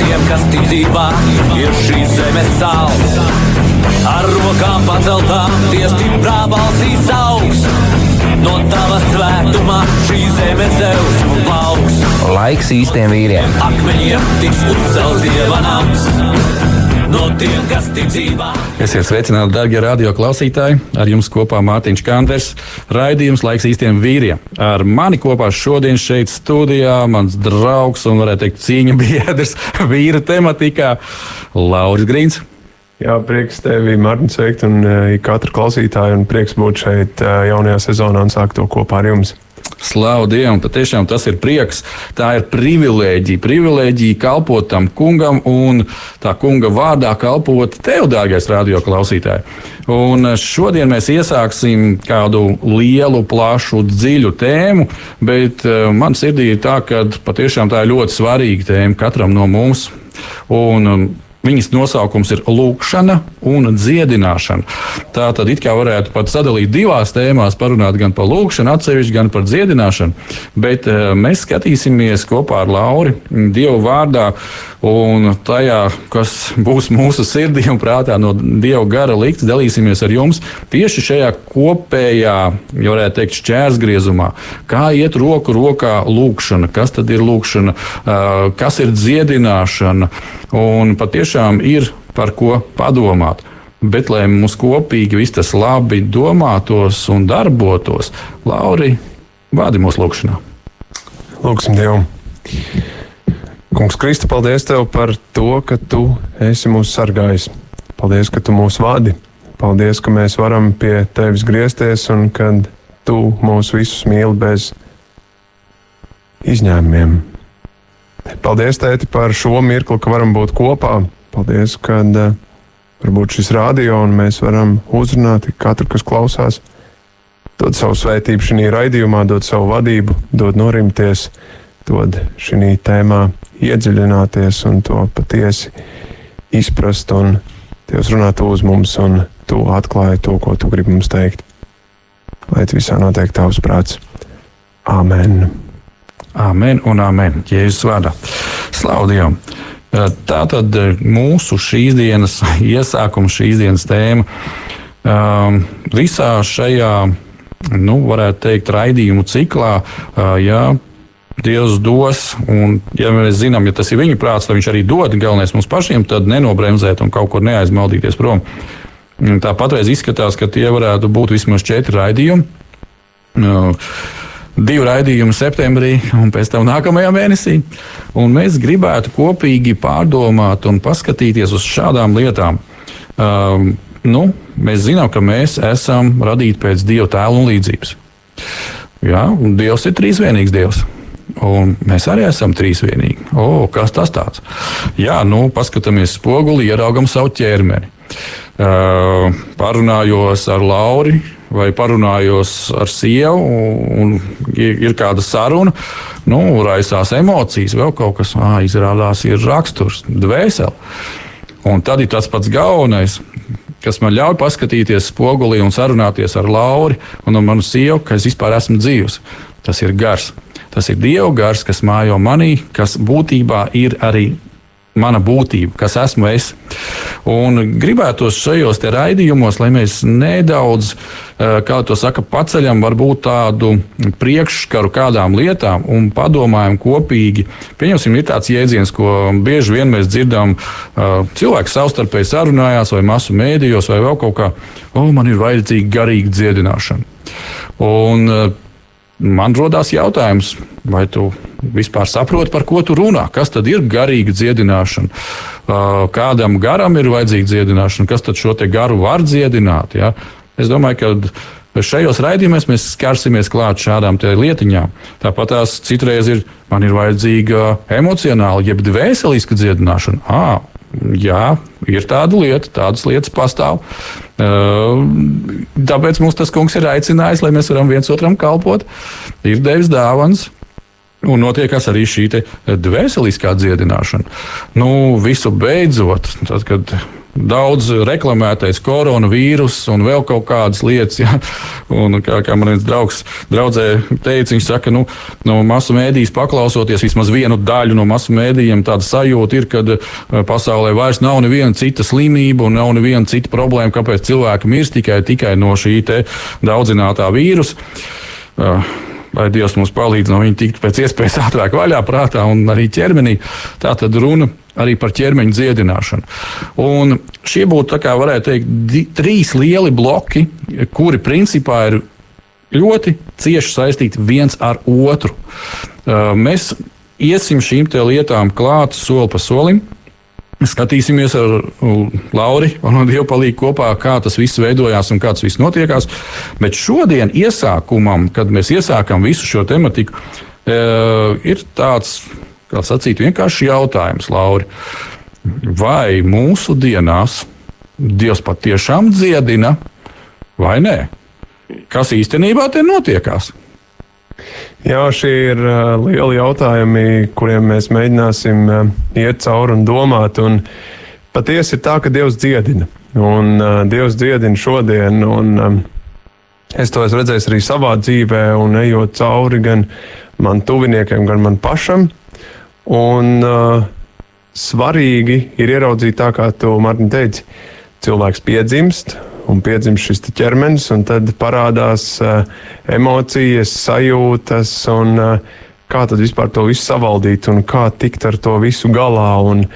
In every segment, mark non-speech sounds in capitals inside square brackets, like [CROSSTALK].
tiem, kas tic dzīvā, ir šīs zemes sāls. Ar rokām paceltām, tie stiprā balsīs augs. No tava svētumā šī zeme zeus un plauks. Laiks īstiem vīriem. Akmeņiem tiks uzcelts dieva nams. No tiem, kas tic dzīvā. Esiet sveicināti, darbie radio klausītāji. Ar jums kopā Mārtiņš Kanders. Raidījums laiks īstiem vīriem. Ar mani kopā šodien šeit studijā mans draugs un, varētu teikt, cīņa [LAUGHS] biedrs vīra tematikā Lauris Grīns. Jā, prieks tevi, Mārtiņ, sveikt un uh, katru klausītāju. Un prieks būt šeit uh, jaunajā sezonā un sākt to kopā ar jums. Slavu Dievam, patiešām tas ir prieks. Tā ir privilēģija. Privilēģija kalpot tam kungam un tā kunga vārdā kalpot tev, dārgais radio klausītāj. Un šodien mēs iesāksim kādu lielu, plašu, dziļu tēmu, bet uh, man sirdī ir tā, ka patiešām tā ir ļoti svarīga tēma katram no mums. Un, um, Viņas nosaukums ir lūkšana un dziedināšana. Tā tad it kā varētu pat sadalīt divās tēmās, parunāt gan par lūkšanu, atsevišķi, gan par dziedināšanu. Bet uh, mēs skatīsimies kopā ar Lauri Dievu vārdā un tajā, kas būs mūsu sirdī un prātā no Dieva gara likts, dalīsimies ar jums tieši šajā kopējā, ja varētu teikt, šķērsgriezumā. Kā iet roku rokā lūkšana, kas tad ir lūkšana, uh, kas ir dziedināšana. Un patiešām ir par ko padomāt. Bet, lai mums kopīgi viss tas labi domātos un darbotos, Lauri, vādi mūsu lūgšanā. Lūksim Dievu. Kungs, Kristi, paldies Tev par to, ka Tu esi mūs sargājis. Paldies, ka Tu mūs vadi. Paldies, ka mēs varam pie Tevis griezties un ka Tu mūs visus mīli bez izņēmumiem. Paldies, Tēti, par šo mirkli, ka varam būt kopā. Paldies, ka uh, varbūt šis rādio un mēs varam uzrunāt katru, kas klausās, dod savu svētību šajā raidījumā, dod savu vadību, dod norimties, dod šī tēmā iedziļināties un to patiesi izprast. Un Dievs runā to uz mums un tu atklāji to, ko tu gribi mums teikt. Lai visā notiek tavs prāts. Āmen! Amen un amen. Jēzus vārdā. Dievam! Tā tad mūsu šīs dienas [LAUGHS] iesākums, šīs dienas tēma visā šajā, nu, varētu teikt, raidījumu ciklā. Jā, Dievs dos, un, ja mēs zinām, ja tas ir viņa prāts, tad viņš arī dod. Galvenais mums pašiem tad nenobremzēt un kaut kur neaizmaldīties prom. Tā patreiz izskatās, ka tie varētu būt vismaz četri raidījumi. Divi raidījumi septembrī un pēc tam nākamajā mēnesī. Un mēs gribētu kopīgi pārdomāt un paskatīties uz šādām lietām. Um, nu, mēs zinām, ka mēs esam radīti pēc Dieva tēla un līdzības. Jā, un Dievs ir trīsvienīgs Dievs. Un mēs arī esam trīsvienīgi. O, kas tas tāds? Jā, nu, paskatāmies spoguli, ieraugam savu ķermeni. Uh, parunājos ar Lauru vai parunājos ar sievu, un ir, ir kāda saruna, nu, raisās emocijas, vēl kaut kas, ah, izrādās, ir raksturs, dvēsele. Un tad ir tas pats galvenais, kas man ļauj paskatīties spogulī un sarunāties ar Lauru un ar manu sievu, ka es vispār esmu dzīvs. Tas ir gars. Tas ir Dieva gars, kas mājo manī, kas būtībā ir arī mana būtība, kas esmu es. Un gribētos šajos raidījumos, lai mēs nedaudz, kā to saka, paceļam varbūt tādu priekšskaru kādām lietām un padomājam kopīgi. Pieņemsim, ir tāds jēdziens, ko bieži vien mēs dzirdam, cilvēki savstarpēji sarunājās vai masu mēdījos vai vēl kaut kā, o, man ir vajadzīga garīga dziedināšana. Un, Man rodas jautājums, vai tu vispār saproti, par ko tu runā? Kas tad ir garīga dziedināšana? Kādam garam ir vajadzīga dziedināšana, kas tad šo garu var dziedināt? Ja? Es domāju, ka šajos raidījumos mēs skarsimies klāt šādām lietiņām. Tāpat tās citreiz ir, man ir vajadzīga emocionāla, jeb dvēseliska dziedināšana. À, jā, ir tāda lieta, tādas lietas pastāv. Tāpēc mums tas kungs ir aicinājis, lai mēs varam viens otram kalpot, ir devis dāvāns. Un notiekās arī šī dvēseliskā dziedināšana. Nu, visu beidzot, tad, kad daudz reklamētais koronavīrus un vēl kaut kādas lietas. Ja? Un, kā, kā man viens draugs teica, viņš saka, nu, no masu mēdīs paklausoties vismaz vienu daļu no masu mēdījiem, tāda sajūta ir, ka eh, pasaulē vairs nav neviena cita slimība un nav neviena cita problēma, kāpēc cilvēki mirst tikai, tikai no šī daudzinātā vīrusa. Uh, lai Dievs mums palīdz no viņa tikt pēc iespējas [LAUGHS] ātrāk vaļā prātā un arī ķermenī. Tā tad runa arī par ķermeņa dziedināšanu. Un šie būtu, kā varētu teikt, di, trīs lieli bloki, kuri principā ir ļoti cieši saistīti viens ar otru. Uh, mēs iesim šīm lietām klāt soli pa solim. Skatīsimies ar Lauru un Dievpalīgu kopā, kā tas viss veidojās un kā tas viss notiekās. Bet šodien, iesākumam, kad mēs iesākam visu šo tematiku, uh, ir tāds kā sacīt, vienkārši jautājums, Lauri. Vai mūsu dienās Dievs patiešām dziedina vai nē? Kas īstenībā te notiekās? Jā, šie ir uh, lieli jautājumi, kuriem mēs mēģināsim uh, iet cauri un domāt. Un patiesi ir tā, ka Dievs dziedina. Un uh, Dievs dziedina šodien. Un, um, es to esmu redzējis arī savā dzīvē, un ejot cauri gan man tuviniekiem, gan man pašam. Un uh, svarīgi ir ieraudzīt tā, kā tu, Mārtiņ, teici, cilvēks piedzimst. Un piedzimst šis ķermenis, un tad parādās emocijas, sajūtas, un kā tad vispār to visu savaldīt, un kā tikt ar to visu galā. Un,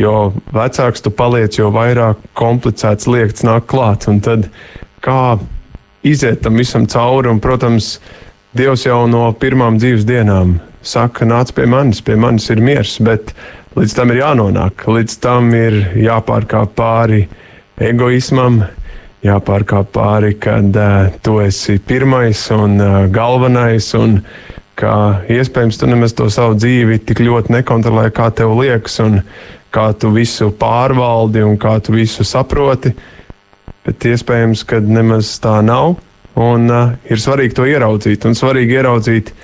jo vecāks tu paliec, jo vairāk komplicēts liekas nāk klāt. Un tad kā iziet tam visam cauri, un, protams, Dievs jau no pirmām dzīves dienām saka, nāc pie manis, pie manis ir miers, bet līdz tam ir jānonāk, līdz tam ir jāpārkāp pāri egoismam, jāpārkāp pāri, kad uh, tu esi pirmais un uh, galvenais. Un, Kā iespējams, tu nemaz to savu dzīvi tik ļoti nekontrolē, kā tev liekas, un kā tu visu pārvaldi un kā tu visu saproti. Bet iespējams, ka nemaz tā nav. Un uh, ir svarīgi to ieraudzīt, un svarīgi ieraudzīt,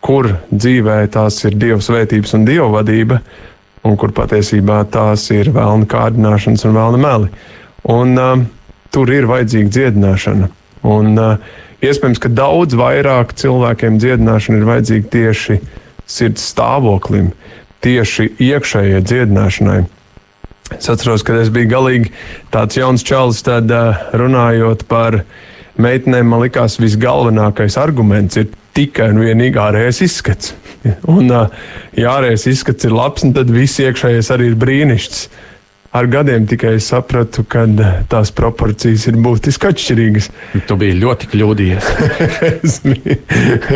kur dzīvē tās ir dieva svētības un dieva vadība, un kur patiesībā tās ir vēlna kārdināšanas un vēlna meli. Un, uh, tur ir vajadzīga dziedināšana. Un, iespējams, ka daudz vairāk cilvēkiem dziedināšana ir vajadzīga tieši sirds stāvoklim, tieši iekšējai dziedināšanai. Es atceros, kad es biju galīgi tāds jauns čalis, tad runājot par meitenēm, man likās visgalvenākais arguments ir tikai un vienīgi ārējais izskats. [LAUGHS] Un, ja ārējais izskats ir labs, tad viss iekšējais arī ir brīnišķīgs. Ar gadiem tikai sapratu, ka tās proporcijas ir būtiski atšķirīgas. Tu biji ļoti kļūdījies. [LAUGHS] es, biju,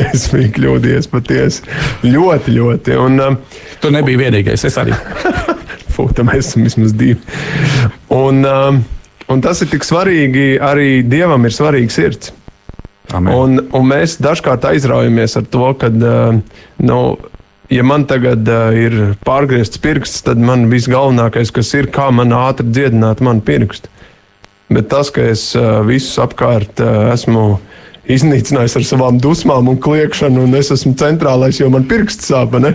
es biju kļūdījies patiesi. Ļoti, ļoti. Un, um, tu nebiji vienīgais, es arī. [LAUGHS] Fūta, mēs esam vismaz divi. Un, um, un tas ir tik svarīgi, arī Dievam ir svarīga sirds. Amen. Un, un mēs dažkārt aizraujamies ar to, ka, uh, nu, ja man tagad uh, ir pārgriezts pirksts, tad man viss galvenākais, kas ir, kā man ātri dziedināt manu pirkstu. Bet tas, ka es uh, visus apkārt uh, esmu iznīcinājis ar savām dusmām un kliēkšanu, un es esmu centrālais, jo man pirksts sāp. Ne?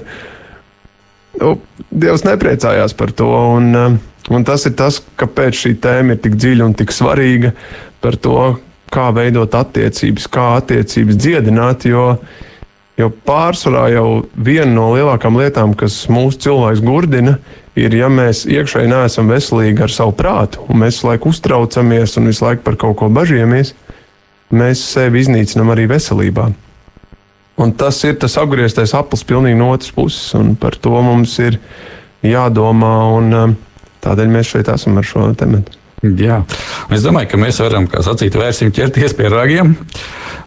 Nu, Dievs nepriecājās par to. Un, uh, un tas ir tas, kāpēc šī tēma ir tik dziļa un tik svarīga. Par to, kā veidot attiecības, kā attiecības dziedināt. Jo, jo pārsvarā jau viena no lielākajām lietām, kas mūsu cilvēks gurdina, ir, ja mēs iekšēji neesam veselīgi ar savu prātu, un mēs visu laiku uztraucamies un visu laiku par kaut ko bažījamies, mēs sevi iznīcinām arī veselībā. Un tas ir tas apgrieztais aplis pilnīgi no otras puses, un par to mums ir jādomā, un um, tādēļ mēs šeit esam ar šo tematu. Jā, es domāju, ka mēs varam, kā sacīt, vērsim ķerties pie ragiem.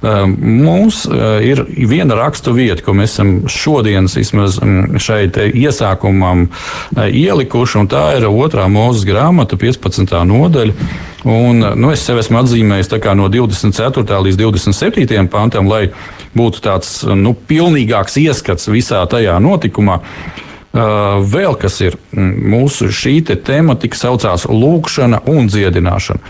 Ehm, mums eh, ir viena rakstu vieta, ko mēs esam šodienas vismaz mm, šeit iesākumam eh, ielikuši, un tā ir otrā mūzes grāmata, 15. nodaļa. Un, nu, es sev esmu atzīmējis no 24. līdz 27. pantam, lai būtu tāds nu, pilnīgāks ieskats visā tajā notikumā. Vēl kas ir mūsu šī te tematika, saucās lūkšana un dziedināšana.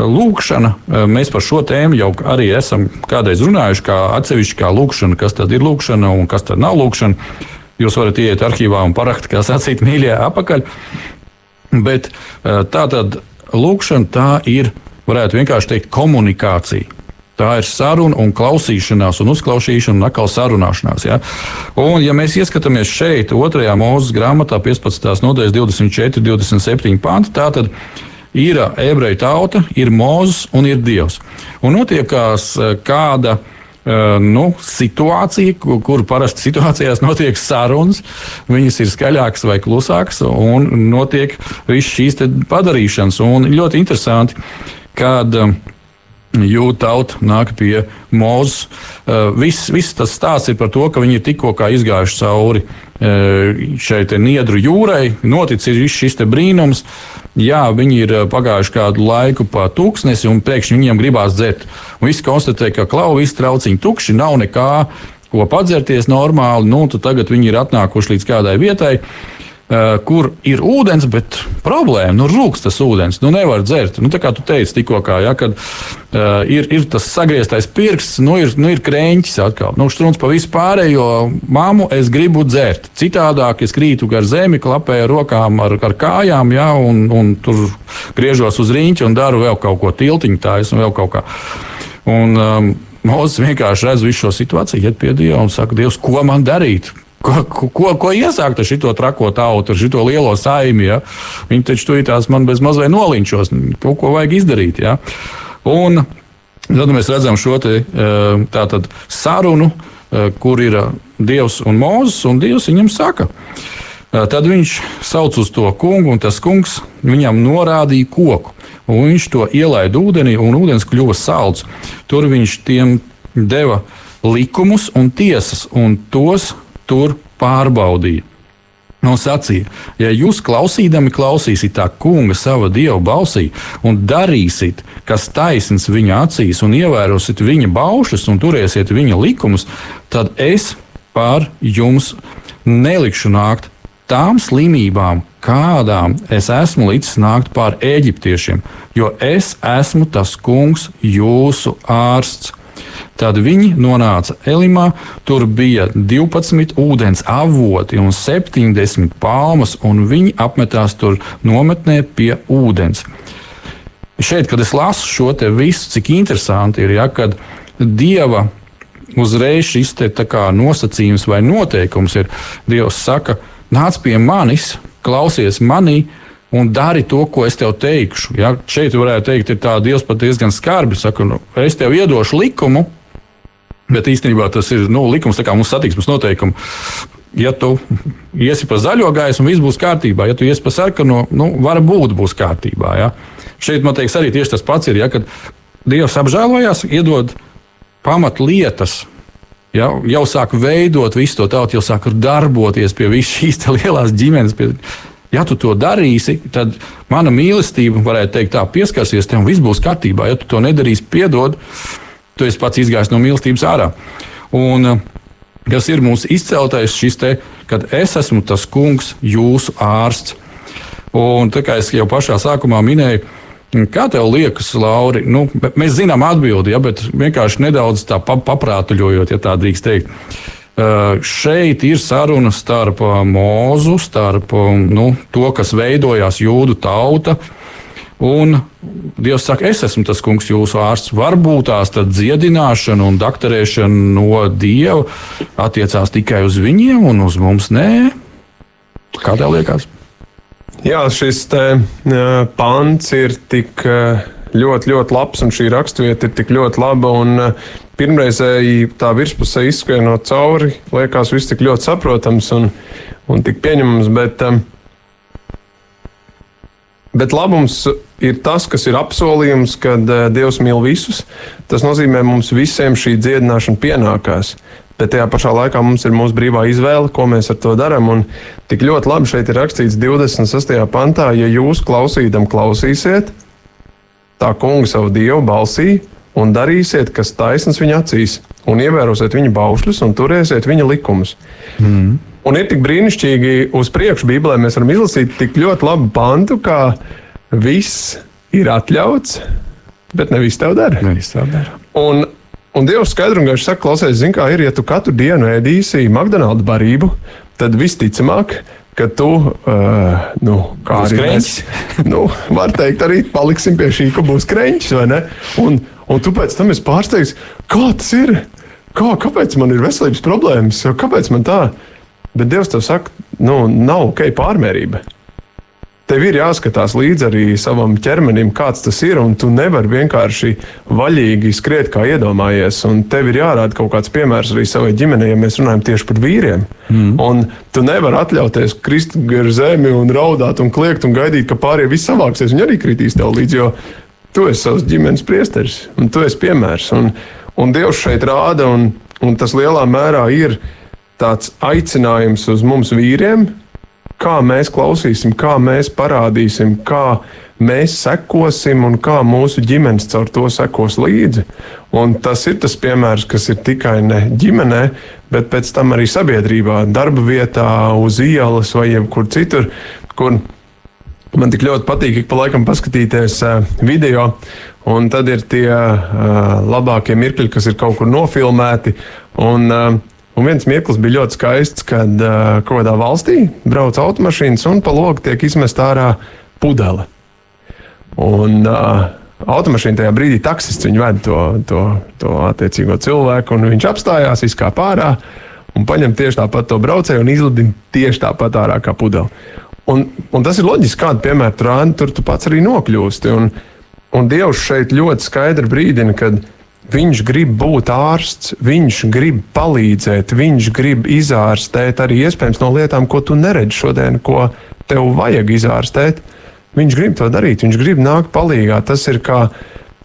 Lūkšana, mēs par šo tēmu jau arī esam kādreiz runājuši, kā atsevišķi kā lūkšana, kas tad ir lūkšana un kas tad nav lūkšana. Jūs varat iet arhīvā un parakt, kā sacīt, [LAUGHS] mīļie, apakaļ. Bet tā tad lūkšana tā ir, varētu vienkārši teikt, komunikācija. Tā ir saruna, un klausīšanās, un uzklausīšana, un atkal sarunāšanās. Ja? Un, ja mēs ieskatāmies šeit, otrajā mūža grāmatā, 15. nodaļas 24, 27 panti, tā tad ir ebreju tauta, ir mūzis un ir dievs. Un notiekās eh, kāda eh, nu, situācija, kur, kur parasti situācijās notiek sarunas, viņas ir skaļākas vai klusākas, un notiek viss šīs padarīšanas. Un ļoti interesanti, kad uh, jūta tauta nāk pie mūzes. Uh, viss, viss tas stāsts ir par to, ka viņi ir tikko izgājuši cauri uh, šai niedru jūrai, noticis ir šis brīnums. Jā, viņi ir uh, pagājuši kādu laiku pa tūkstnesi, un pēkšņi viņiem gribās dzert. Un visi konstatē, ka klau, visi trauciņi tukši, nav nekā, ko padzerties normāli. Nu, tagad viņi ir atnākuši līdz kādai vietai. Uh, kur ir ūdens, bet problēma nu, rūks tas ūdens. Nu, nevar dzert. Nu, kā tu teici tikko, kā, ja, kad uh, ir, ir tas sagrieztais pirksts, nu, ir, nu, ir krēņķis atkal. Nu, Strunts pa visu pārējo māmu es gribu dzert. Citādāk es krītu gar zemi, klapēju rokām, ar, ar kājām, ja, un, un tur griežos uz rīņķa un daru vēl kaut ko tiltiņu tādu un vēl kaut kā. Un, um, Mozus vienkārši redz visu šo situāciju, iet pie Dieva un saka, Dievs, ko man darīt? Ko, ko, ko iesākt ar šo trako tautu, ar šo lielo saimi? Ja? Viņi taču tur tās man bez mazliet nolinčos. Kaut ko vajag izdarīt. Ja? Un tad mēs redzam šo te, e, tātad, sarunu, e, kur ir Dievs un Mozus, un Dievs viņam saka. E, tad viņš sauc uz to kungu, un tas kungs viņam norādīja koku. Viņš to ielaida ūdenī, un ūdens kļuva salds. Tur viņš tiem deva likumus un tiesas, un tos tur pārbaudīja. Un sacīja, ja jūs klausīdami klausīsiet tā kunga sava dieva balsī un darīsiet, kas taisns viņa acīs, un ievērosiet viņa baušas un turēsiet viņa likumus, tad es pār jums nelikšu nākt tām slimībām, kādām es esmu līdz nākt pār eģiptiešiem, jo es esmu tas kungs, jūsu ārsts. Tad viņi nonāca Elimā, tur bija 12 ūdens avoti un 70 palmas, un viņi apmetās tur nometnē pie ūdens. Šeit, kad es lasu šo visu, cik interesanti ir, ja, kad dieva uzreiz šis te, nosacījums vai noteikums ir, Dievs saka, nāc pie manis, klausies manī, un dari to, ko es tev teikšu. Ja? Šeit varētu teikt, ir tā Dievs pat diezgan skarbi. Saka, nu, es tev iedošu likumu, bet īstenībā tas ir nu, likums, kā mums satiksmes noteikumi. Ja tu iesi pa zaļo gaismu, viss būs kārtībā. Ja tu iesi pa sarkano, nu, varbūt būs kārtībā. Ja? Šeit man liekas, arī tieši tas pats ir. Ja, kad Dievs apžēlojās, iedod pamatlietas, Ja, jau sāk veidot visu to tautu, jau sāk darboties pie visas šīs lielās ģimenes, pie Ja tu to darīsi, tad mana mīlestība, varētu teikt, tā pieskarsies tev, un viss būs kārtībā. Ja tu to nedarīsi, piedod, tu esi pats izgājis no mīlestības ārā. Un, eh, kas ir mūsu izceltais šis te, kad es esmu tas kungs, jūsu ārsts. Un tā kā es jau pašā sākumā minēju, Kā tev liekas, Lauri? Nu, mēs zinām atbildi, ja, bet vienkārši nedaudz tā paprātuļojot, ja tā drīkst teikt. Eh, šeit ir saruna starp eh, mūzu, starp eh, nu, to, kas veidojās jūdu tauta. Un Dievs saka, es esmu tas kungs, jūsu ārsts. Varbūt tās dziedināšana un doktorēšana no Dieva attiecās tikai uz viņiem un uz mums nē. Kā tev liekas? Jā, šis te, pants ir tik ļoti, ļoti labs, un šī raksturvieta ir tik ļoti laba. Un, pirmreizēji tā virspusē izskrienot cauri, liekas, viss tik ļoti saprotams un, un tik pieņemams. Bet, bet labums ir tas, kas ir apsolījums, kad uh, Dievs mīl visus. Tas nozīmē, mums visiem šī dziedināšana pienākās. Bet tajā pašā laikā mums ir mūsu brīvā izvēle, ko mēs ar to darām. Un tik ļoti labi šeit ir rakstīts 26. pantā, ja jūs klausītam, klausīsiet tā kunga savu dievu balsī, un darīsiet, kas taisns viņa acīs, un ievērosiet viņa baušļus un turēsiet viņa likumus. Mm. un ir tik brīnišķīgi uz priekšu Bībelē mēs varam izlasīt tik ļoti labu pantu, kā viss ir atļauts, bet nevis tev dara. Nevis tev dara. Un, un Dievs skaidri un gaiši saka, klausies, zini, kā ir, ja tu katru dienu ēdīsi McDonald's barību, tad visticamāk, ka tu, uh, nu, kā Būs arī mēs, [LAUGHS] nu, var teikt, arī paliksim pie šī, ka būs kreņķis, vai ne? Un, un tu pēc tam esi pārsteigts, kā tas ir? Kā, kāpēc man ir veselības problēmas? Kāpēc man tā? Bet Dievs tev saka, nu, nav ok pārmērība. Tev ir jāskatās līdzi arī savam ķermenim, kāds tas ir, un tu nevari vienkārši vaļīgi skriet, kā iedomājies. Un tev ir jārāda kaut kāds piemērs arī savai ģimenei, ja mēs runājam tieši par vīriem. Mm. Un tu nevari atļauties krist gar zemi un raudāt un kliegt un gaidīt, ka pārējie viss savāksies. Viņi arī kritīs tev līdzi, jo tu esi savs ģimenes priesteris un tu esi piemērs. Un, un Dievs šeit rāda, un, un tas lielā mērā ir tāds aicinājums uz mums vīriem, kā mēs klausīsim, kā mēs parādīsim, kā mēs sekosim un kā mūsu ģimenes caur to sekos līdzi. Un tas ir tas piemērs, kas ir tikai ne ģimenē, bet pēc tam arī sabiedrībā, darba vietā, uz ielas vai jebkur citur, kur man tik ļoti patīk ik pa laikam paskatīties uh, video. Un tad ir tie uh, labākie mirkļi, kas ir kaut kur nofilmēti. Un, uh, Un viens mirklis bija ļoti skaists, kad uh, kaut kādā valstī brauc automašīnas un pa logu tiek izmesta ārā pudele. Un uh, automašīna tajā brīdī taksists viņu ved to, to, to attiecīgo cilvēku, un viņš apstājās, izkāpa ārā un paņem tieši tāpat to braucēju un izlidina tieši tāpat ārā kā pudele. Un, un tas ir loģiski, kādu piemēru tur tur tu pats arī nokļūsti. Un, un Dievs šeit ļoti skaidri brīdina, ka Viņš grib būt ārsts, viņš grib palīdzēt, viņš grib izārstēt arī iespējams no lietām, ko tu neredzi šodien, ko tev vajag izārstēt. Viņš grib to darīt, viņš grib nākt palīdzīgā. Tas ir kā,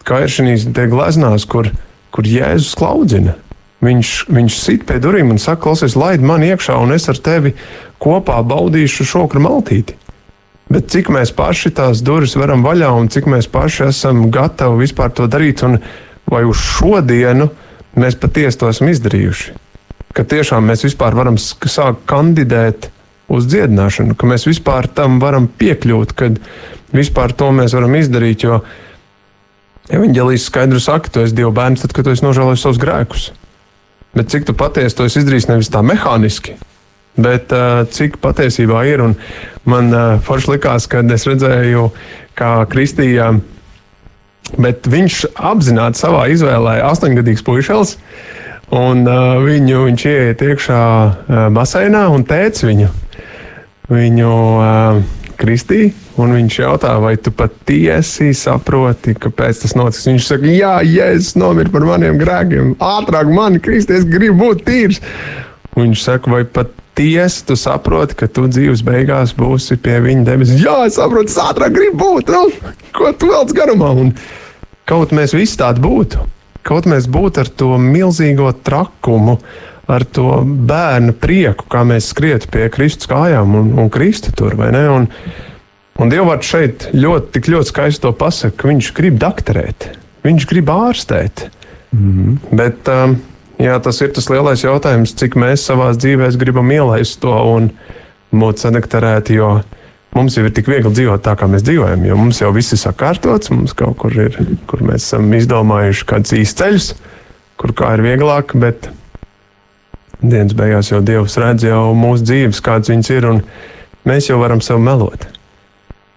kā ir šīs gleznās, kur, kur Jēzus klaudzina. Viņš, viņš sit pie durvīm un saka, klausies, laid man iekšā, un es ar tevi kopā baudīšu šokru maltīti. Bet cik mēs paši tās durvis varam vaļā, un cik mēs paši esam gatavi vispār to darīt, un vai uz šodienu mēs patiesi to esam izdarījuši. Ka tiešām mēs vispār varam sākt kandidēt uz dziedināšanu, ka mēs vispār tam varam piekļūt, kad vispār to mēs varam izdarīt. Jo evanģēlijas skaidri saka, tu esi Dieva bērns, tad, kad tu esi nožēlojis savus grēkus. Bet cik tu patiesi to esi izdarījis nevis tā mehāniski, bet uh, cik patiesībā ir. Un man uh, forši likās, kad es redzēju, kā Kristija. Bet viņš apzināti savā izvēlē astoņgadīgs puišels. Un, uh, viņu, viņš ieiet iekšā uh, baseinā un teica viņu, viņu uh, kristīja. Un viņš jautā, vai tu patiesi saproti, kāpēc tas notiks. Viņš saka, jā, Jēzus nomira par maniem grēkiem. Ātrāk man kristies, gribu būt tīrs. Un viņš saka, vai patiesi tu saproti, ka tu dzīves beigās būsi pie viņa debesīs. Jā, es saprotu, es ātrāk gribu būt. Nu, ko tu velc garumā? Un, Kaut mēs visi tādi būtu, kaut mēs būtu ar to milzīgo trakumu, ar to bērnu prieku, kā mēs skrietu pie Kristus kājām un, un Kristu tur, vai ne? Un, un Dievvvārds šeit ļoti, ļoti skaisti to pasaka, ka viņš grib dakterēt, viņš grib ārstēt. Mm -hmm. Bet um, jā, tas ir tas lielais jautājums, cik mēs savā dzīvē gribam ielaist to un būt sadakterēti, jo mums jau ir tik viegli dzīvot tā, kā mēs dzīvojam, jo mums jau viss ir sakārtots, mums kaut kur ir, kur mēs esam izdomājuši kāds īsts ceļš, kur kā ir vieglāk, bet dienas beigās jau Dievs redz jau mūsu dzīves, kādas viņas ir, un mēs jau varam sev melot.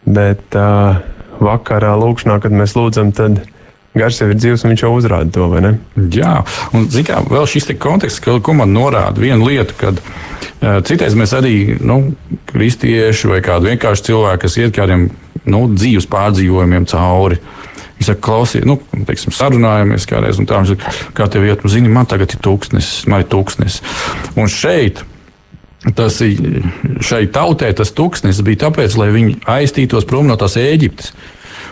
Bet uh, vakarā lūkšanā, kad mēs lūdzam, tad Gars jau ir dzīves, un viņš jau uzrāda to, vai ne? Jā, un kā, vēl šis konteksts, ko man norāda viena lieta, kad uh, citreiz mēs arī, nu, kristieši vai kādi vienkārši cilvēki, kas iet kādiem nu, dzīves pārdzīvojumiem cauri. Viņš saka, klausies, nu, teiksim, sarunājamies kādreiz, un tā viņš saka, kā tev iet, nu, zini, man tagad ir tūkstnesis, man ir tūkstnesis. Un šeit Tas šai tautai tas tūkstnesis bija tāpēc, lai viņi aiztītos prom no tās Ēģiptes.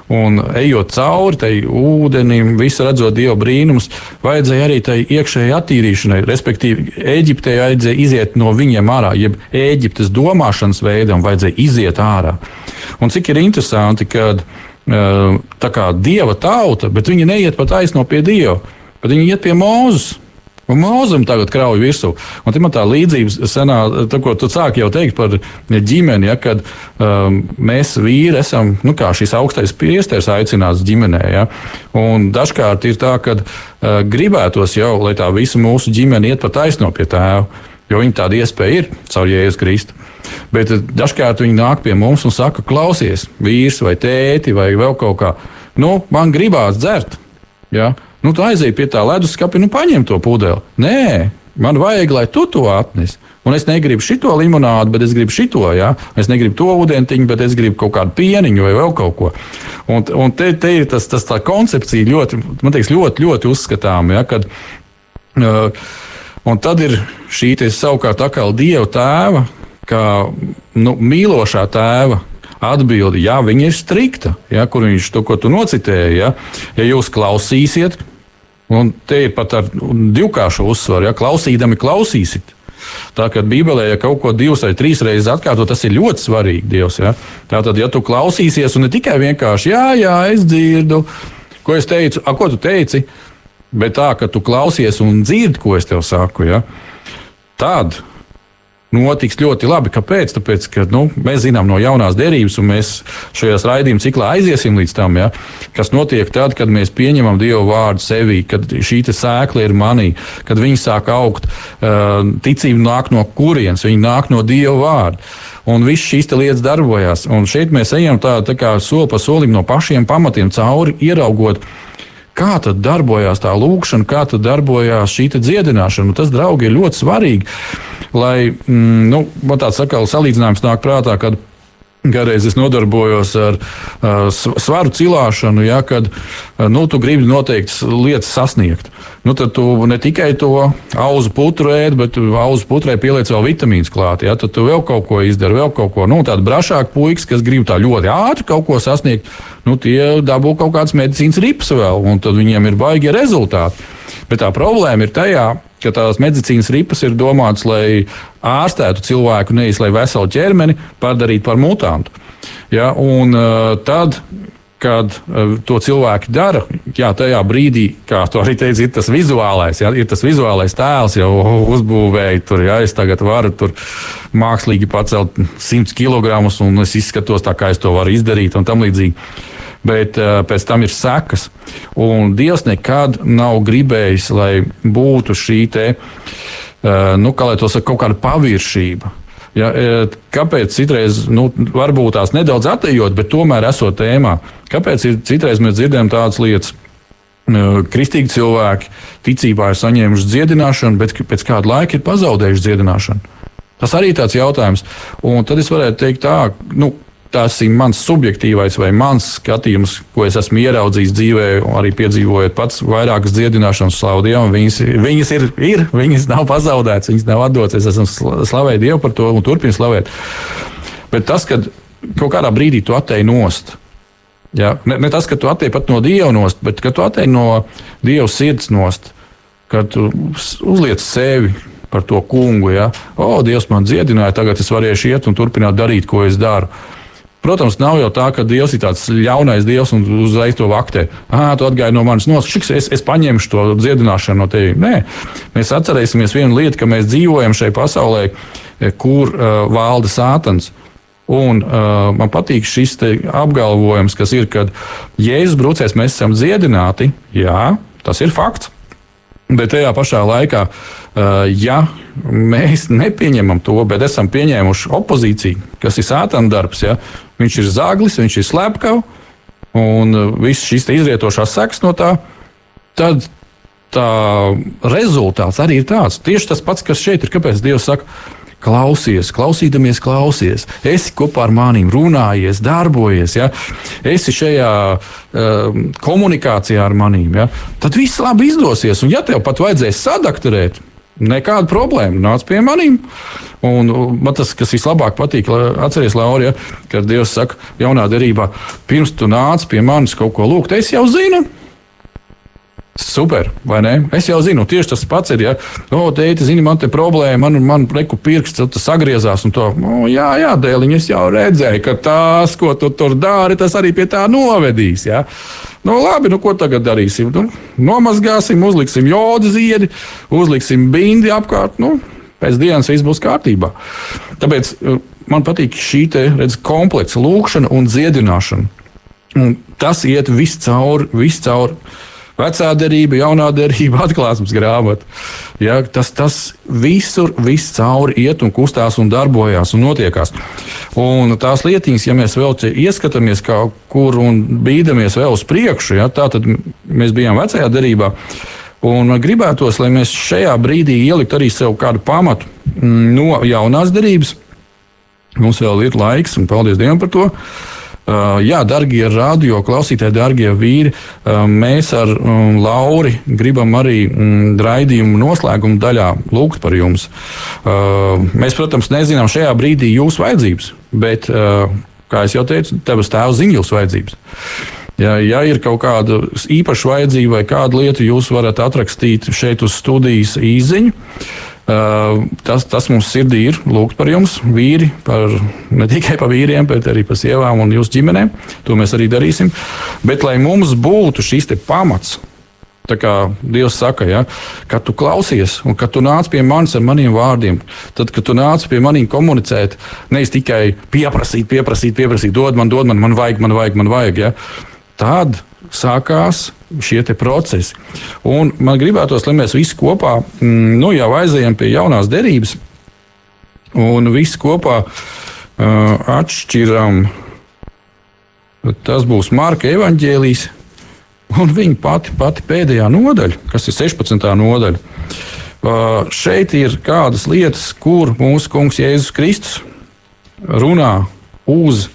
Un ejot cauri tai ūdenim, visu redzot dievu brīnumus, vajadzēja arī tai iekšējai attīrīšanai. Respektīvi, Eģiptei vajadzēja iziet no viņiem ārā, jeb Eģiptes domāšanas veidam vajadzēja iziet ārā. Un cik ir interesanti, ka tā kā dieva tauta, bet viņi neiet pat aizno pie dieva, bet viņi iet pie mūzes. Mūzum tagad krauj virsū. Un tā man tā līdzība senā, tā, ko tu sāki jau teikt par ģimeni, ja, kad um, mēs vīri esam, nu kā šis augstais priesteris aicināts ģimenē. Ja, un dažkārt ir tā, ka uh, gribētos jau, lai tā visa mūsu ģimene iet pa taisno pie tēva, jo viņi tāda iespēja ir caur Jēzus Kristu. Bet dažkārt viņi nāk pie mums un saka, klausies, vīrs vai tēti vai vēl kaut kā. Nu, man gribās dzert. Ja? Nu, tu aizēji pie tā leduskapa, nu, paņem to pudeli. Nē, man vajag, lai tu to atnes. Un es negribu šito limonādu, bet es gribu šito. Ja? Es negribu to ūdentiņu, bet es gribu kaut kādu pieniņu vai vēl kaut ko. Un, un te, te ir tas, tas tā koncepcija ļoti, man liekas, ļoti, ļoti uzskatām. Ja? Kad, uh, un tad ir šī savukārt atkal Dieva tēva, kā nu, mīlošā tēva atbildi, ja viņa ir strikta, ja, kur viņš to, ko tu nocitēji, ja, ja jūs klausīsiet, un te ir pat ar divkāršu uzsvaru, ja klausīdami klausīsiet. Tā kā Bībelē, ja kaut ko divas vai trīs reizes atkārto, tas ir ļoti svarīgi. Dievs, ja? Tātad, ja tu klausīsies, un ne tikai vienkārši, jā, jā, es dzirdu, ko es teicu, a, ko tu teici, bet tā, ka tu klausies un dzirdi, ko es tev saku, ja? tad notiks ļoti labi. Kāpēc? Tāpēc, ka nu, mēs zinām no jaunās derības, un mēs šajā raidījuma ciklā aiziesim līdz tam, ja, kas notiek tad, kad mēs pieņemam Dievu vārdu sevī, kad šī sēkla ir manī, kad viņi sāk augt. Ticība nāk no kurienes? Viņa nāk no Dieva vārda. Un viss šīs lietas darbojas. Un šeit mēs ejam tā, tā kā soli pa solim no pašiem pamatiem cauri, ieraugot, kā tad darbojās tā lūkšana, kā tad darbojās šī dziedināšana. Un tas, draugi, ir ļoti svarīgi lai mm, nu, man tāds sakal, salīdzinājums nāk prātā, kad Kādreiz es nodarbojos ar uh, svaru cilāšanu, ja, kad nu, tu gribi noteikti lietas sasniegt. Nu, tad tu ne tikai to auzu putru ēd, bet auzu putrē pieliec vēl vitamīnus klāt. Ja, tad tu vēl kaut ko izdari, vēl kaut ko. Nu, Tāda brašāka puikas, kas grib tā ļoti ātri kaut ko sasniegt, nu, tie dabū kaut kādas medicīnas rips vēl, un tad viņiem ir baigi rezultāti. Bet tā problēma ir tajā, ka tās medicīnas ripas ir domātas, lai ārstētu cilvēku, nevis lai veselu ķermeni padarītu par mutantu. Ja, un, uh, tad, kad uh, to cilvēki dara, jā, tajā brīdī, kā tu arī teici, ir tas vizuālais, jā, ir tas vizuālais tēls, jau uzbūvēji tur, jā, es tagad varu tur mākslīgi pacelt 100 kg un es izskatos tā, kā es to varu izdarīt un tam līdzīgi bet uh, pēc tam ir sekas. Un Dievs nekad nav gribējis, lai būtu šī te, uh, nu, kā lai to saka, kaut kāda paviršība. Ja, eh, kāpēc citreiz, nu, varbūt tās nedaudz attējot, bet tomēr esot tēmā? Kāpēc ir, citreiz mēs dzirdam tādas lietas? Kristīgi cilvēki ticībā ir saņēmuši dziedināšanu, bet pēc kāda laika ir pazaudējuši dziedināšanu. Tas arī ir tāds jautājums. Un tad es varētu teikt, tā, nu, tas ir mans subjektīvais vai mans skatījums, ko es esmu ieraudzījis dzīvē, arī piedzīvojot pats vairākas dziedināšanas slavu Dievam. Viņas, viņas ir, ir, viņas nav pazaudētas, viņas nav atdotas. Es esmu slavējis Dievu par to un turpinu slavēt. Bet tas, kad kaut kādā brīdī tu attēji nost, ja? ne, ne tas, ka tu attēji pat no Dieva nost, bet ka tu attēji no Dieva sirds nost, kad tu uzliec sevi par to kungu. Ja? O, Dievs man dziedināja, tagad es varēšu iet un turpināt darīt, ko es daru. Protams, nav jau tā, ka Dievs ir tāds ļaunais Dievs un uzreiz to vaktē. Ah, tu atgāji no manis nos, šiks, es, es paņemšu to dziedināšanu no tevis. Nē, mēs atcerēsimies vienu lietu, ka mēs dzīvojam šajā pasaulē, e, kur uh, valda sātans. Un, uh, man patīk šis apgalvojums, kas ir, kad Jēzus brūcēs mēs esam dziedināti. Jā, tas ir fakts. Bet tajā pašā laikā, ja mēs nepieņemam to, bet esam pieņēmuši opozīciju, kas ir sātana darbs, ja, viņš ir zāglis, viņš ir slepkavs, un viss šīs izrietošās sekas no tā, tad tā rezultāts arī ir tāds. Tieši tas pats, kas šeit ir. Kāpēc Dievs saka, klausies, klausīdamies, klausies, esi kopā ar maniem, runājies, darbojies, ja? esi šajā uh, komunikācijā ar maniem, ja? tad viss labi izdosies. Un, ja tev pat vajadzēs sadakterēt, nekāda problēma, nāc pie maniem. Un man tas, kas vislabāk patīk, atcerieties, Laura, ja, kad Dievs saka, jaunā derībā, pirms tu nāc pie manis kaut ko lūgt, es jau zinu. Super, vai ne? Es jau zinu, tieši tas pats ir. Ja, o, tēti, zini, man te problēma, man, man reku pirksts, sagriezās to. O, jā, jā, dēliņ, es jau redzēju, ka tas, ko tu tur dari, tas arī pie tā novedīs. Ja. Nu, labi, nu, ko tagad darīsim? Nu, nomazgāsim, uzliksim jodu ziedi, uzliksim bindi apkārt. Nu, pēc dienas viss būs kārtībā. Tāpēc uh, man patīk šī redz, kompleksa lūkšana un dziedināšana. Un tas iet viscaur, viscaur. Vecā derība, jaunā derība, [LAUGHS] atklāsmes grāmata. Ja, tas, tas visur, viss cauri iet un kustās un darbojas un notiekās. Un tās lietiņas, ja mēs vēl ieskatāmies kaut kur un bīdamies vēl uz priekšu, ja, tad mēs bijām vecajā derībā. Un gribētos, lai mēs šajā brīdī ieliktu arī sev kādu pamatu mm, no jaunās derības. Mums vēl ir laiks, un paldies Dievam par to. Uh, jā, darbie radio klausītāji, darbie vīri, uh, mēs ar um, Lauri gribam arī um, raidījumu noslēguma daļā lūgt par jums. Uh, mēs, protams, nezinām šajā brīdī jūsu vajadzības, bet, kā jau teicu, tevs tēvs zina jūsu vajadzības. Ja, ja ir kaut kāda īpaša vajadzība vai kāda lieta, jūs varat atrakstīt šeit uz studijas īziņu. Uh, tas, tas mums sirdī ir lūgt par jums, vīri, par, ne tikai par vīriem, bet arī par sievām un jūsu ģimenēm. To mēs arī darīsim. Bet lai mums būtu šis pamats, Tā kā Dievs saka, ja, kad tu klausies, un kad tu nāc pie manis ar maniem vārdiem, tad, kad tu nāc pie maniem komunicēt, nevis tikai pieprasīt, pieprasīt, pieprasīt, dod man, dod man, man vajag, man vajag, man vajag. Ja, tad sākās šie procesi. Un man gribētos, lai mēs visi kopā mm, nu, jau aizējām pie jaunās derības un visi kopā uh, atšķiram. Tas būs Marka evaņģēlijs un viņa pati, pati pēdējā nodaļa, kas ir 16. nodaļa. Uh, šeit ir kādas lietas, kur mūsu kungs Jēzus Kristus runā uz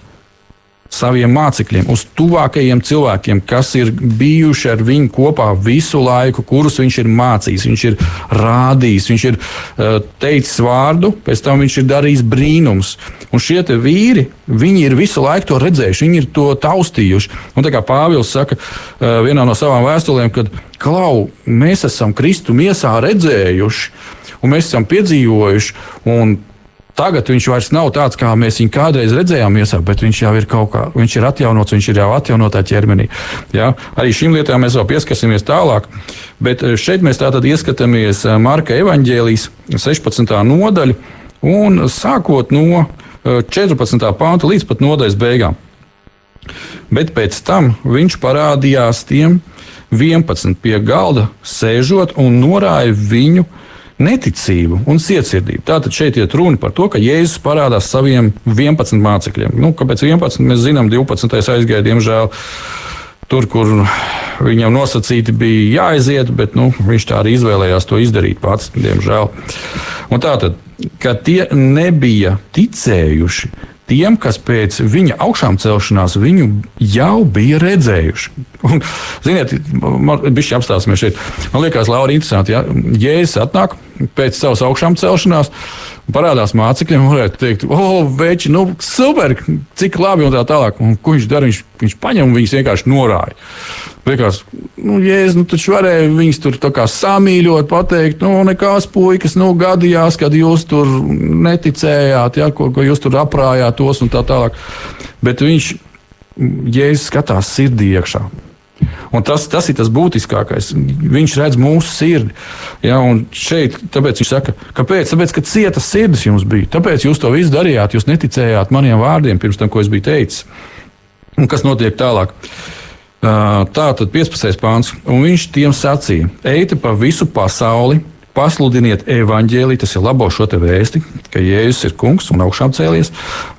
saviem mācekļiem, uz tuvākajiem cilvēkiem, kas ir bijuši ar viņu kopā visu laiku, kurus viņš ir mācījis, viņš ir rādījis, viņš ir uh, teicis vārdu, pēc tam viņš ir darījis brīnums. Un šie vīri, viņi ir visu laiku to redzējuši, viņi ir to taustījuši. Un tā kā Pāvils saka uh, vienā no savām vēstulēm, kad klau, mēs esam Kristu miesā redzējuši, un mēs esam piedzīvojuši. Tagad viņš vairs nav tāds, kā mēs viņu kādreiz redzējām, iesāk, bet viņš jau ir kaut kā, viņš ir atjaunots, viņš ir jau atjaunotā ķermenī. Ja? Arī šīm lietām mēs vēl pieskarsimies tālāk. Bet eh, šeit mēs tātad ieskatāmies eh, Marka evaņģēlijas 16. nodaļu un sākot no 14. Eh, pānta līdz pat nodaļas beigām. Bet pēc tam viņš parādījās tiem 11 pie galda sēžot un norāja viņu neticību un cietsirdību. Tātad šeit ir runa par to, ka Jēzus parādās saviem 11 mācekļiem. Nu, kāpēc 11? Mēs zinām, 12. aizgāja, diemžēl. Tur, kur viņam nosacīti bija jāaiziet, bet nu, viņš tā arī izvēlējās to izdarīt pats, diemžēl. Un tātad, kad tie nebija ticējuši, tiem, kas pēc viņa augšām celšanās viņu jau bija redzējuši. Un, ziniet, bija apstāsimies šeit. Man liekas, Laura, interesanti, ja Jēzus atnāk pēc savas augšām celšanās. Parādās mācekļiem, varētu teikt, o, oh, veči, nu, super, cik labi un tā tālāk. Un, ko viņš dara? Viņš, viņš paņem un viņus vienkārši norāja. Liekas, nu, jēzus, nu, taču varēja viņus tur samīļot, pateikt, nu, nekās puikas, nu, gadījās, kad jūs tur neticējāt, ja, ko, ko jūs tur aprājāt tos un tā tālāk. Bet viņš, jēzus, skatās sirdī iekšā. Un tas, tas ir tas būtiskākais. Viņš redz mūsu sirdi. Ja, šeit, tāpēc viņš saka, kāpēc? Tāpēc, ka cietas sirdis jums bija. Tāpēc jūs to visu darījāt. Jūs neticējāt maniem vārdiem pirms tam, ko es biju teicis. Un kas notiek tālāk? Tā tad 15. pāns. Un viņš tiem sacīja: Ejiet pa visu pasauli, pasludiniet evaņģēlī, tas ir labo šo te vēsti, ka Jēzus ir kungs un augšām cēlies,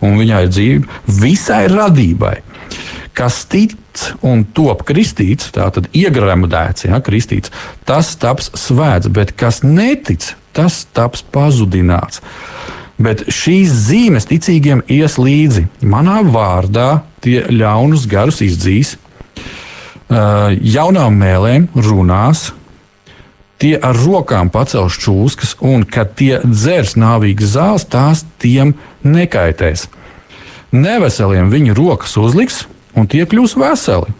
un viņā ir dzīve visai radībai. Kas tic un top kristīts, tātad iegremdēts, ja, kristīts, tas taps svēts, bet kas netic, tas taps pazudināts. Bet šīs zīmes ticīgiem ies līdzi. Manā vārdā tie ļaunus garus izdzīs, jaunām mēlēm runās, tie ar rokām pacels čūskas, un kad tie dzers nāvīgas zāles, tās tiem nekaitēs. Neveseliem viņa rokas uzliks, un tie kļūs veseli.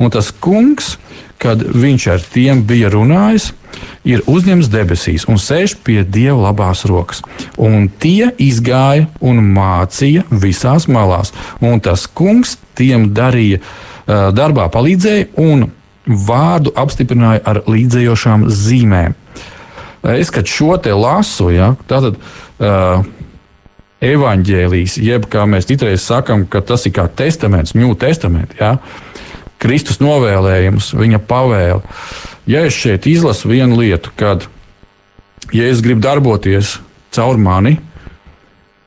Un tas kungs, kad viņš ar tiem bija runājis, ir uzņemts debesīs un sēž pie dieva labās rokas. Un tie izgāja un mācīja visās malās. Un tas kungs tiem darīja, darbā palīdzēja un vārdu apstiprināja ar līdzējošām zīmēm. Es, kad šo te lasu, ja, tātad uh, evaņģēlijas, jeb kā mēs citreiz sakām, ka tas ir kā testaments, ņū testaments, ja, Kristus novēlējums, viņa pavēle. Ja es šeit izlasu vienu lietu, kad, ja es gribu darboties caur mani,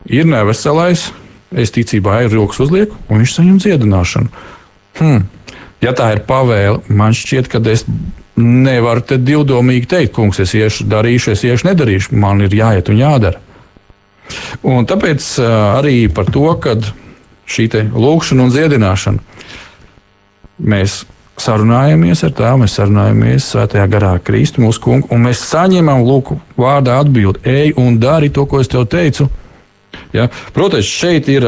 ir neveselais, es ticībā ir rokas uzlieku, un viņš saņem dziedināšanu. Hmm. Ja tā ir pavēle, man šķiet, ka es nevaru te divdomīgi teikt, kungs, es iešu, darīšu, es iešu, nedarīšu. Man ir jāiet un jādara. Un tāpēc arī par to, ka šī lūkšana un dziedināšana mēs sarunājamies ar tēvu, mēs sarunājamies svētajā garā Kristu, mūsu kungu, un mēs saņemam lūku vārdā atbildi, ej un dari to, ko es tev teicu. Ja? Protams, šeit ir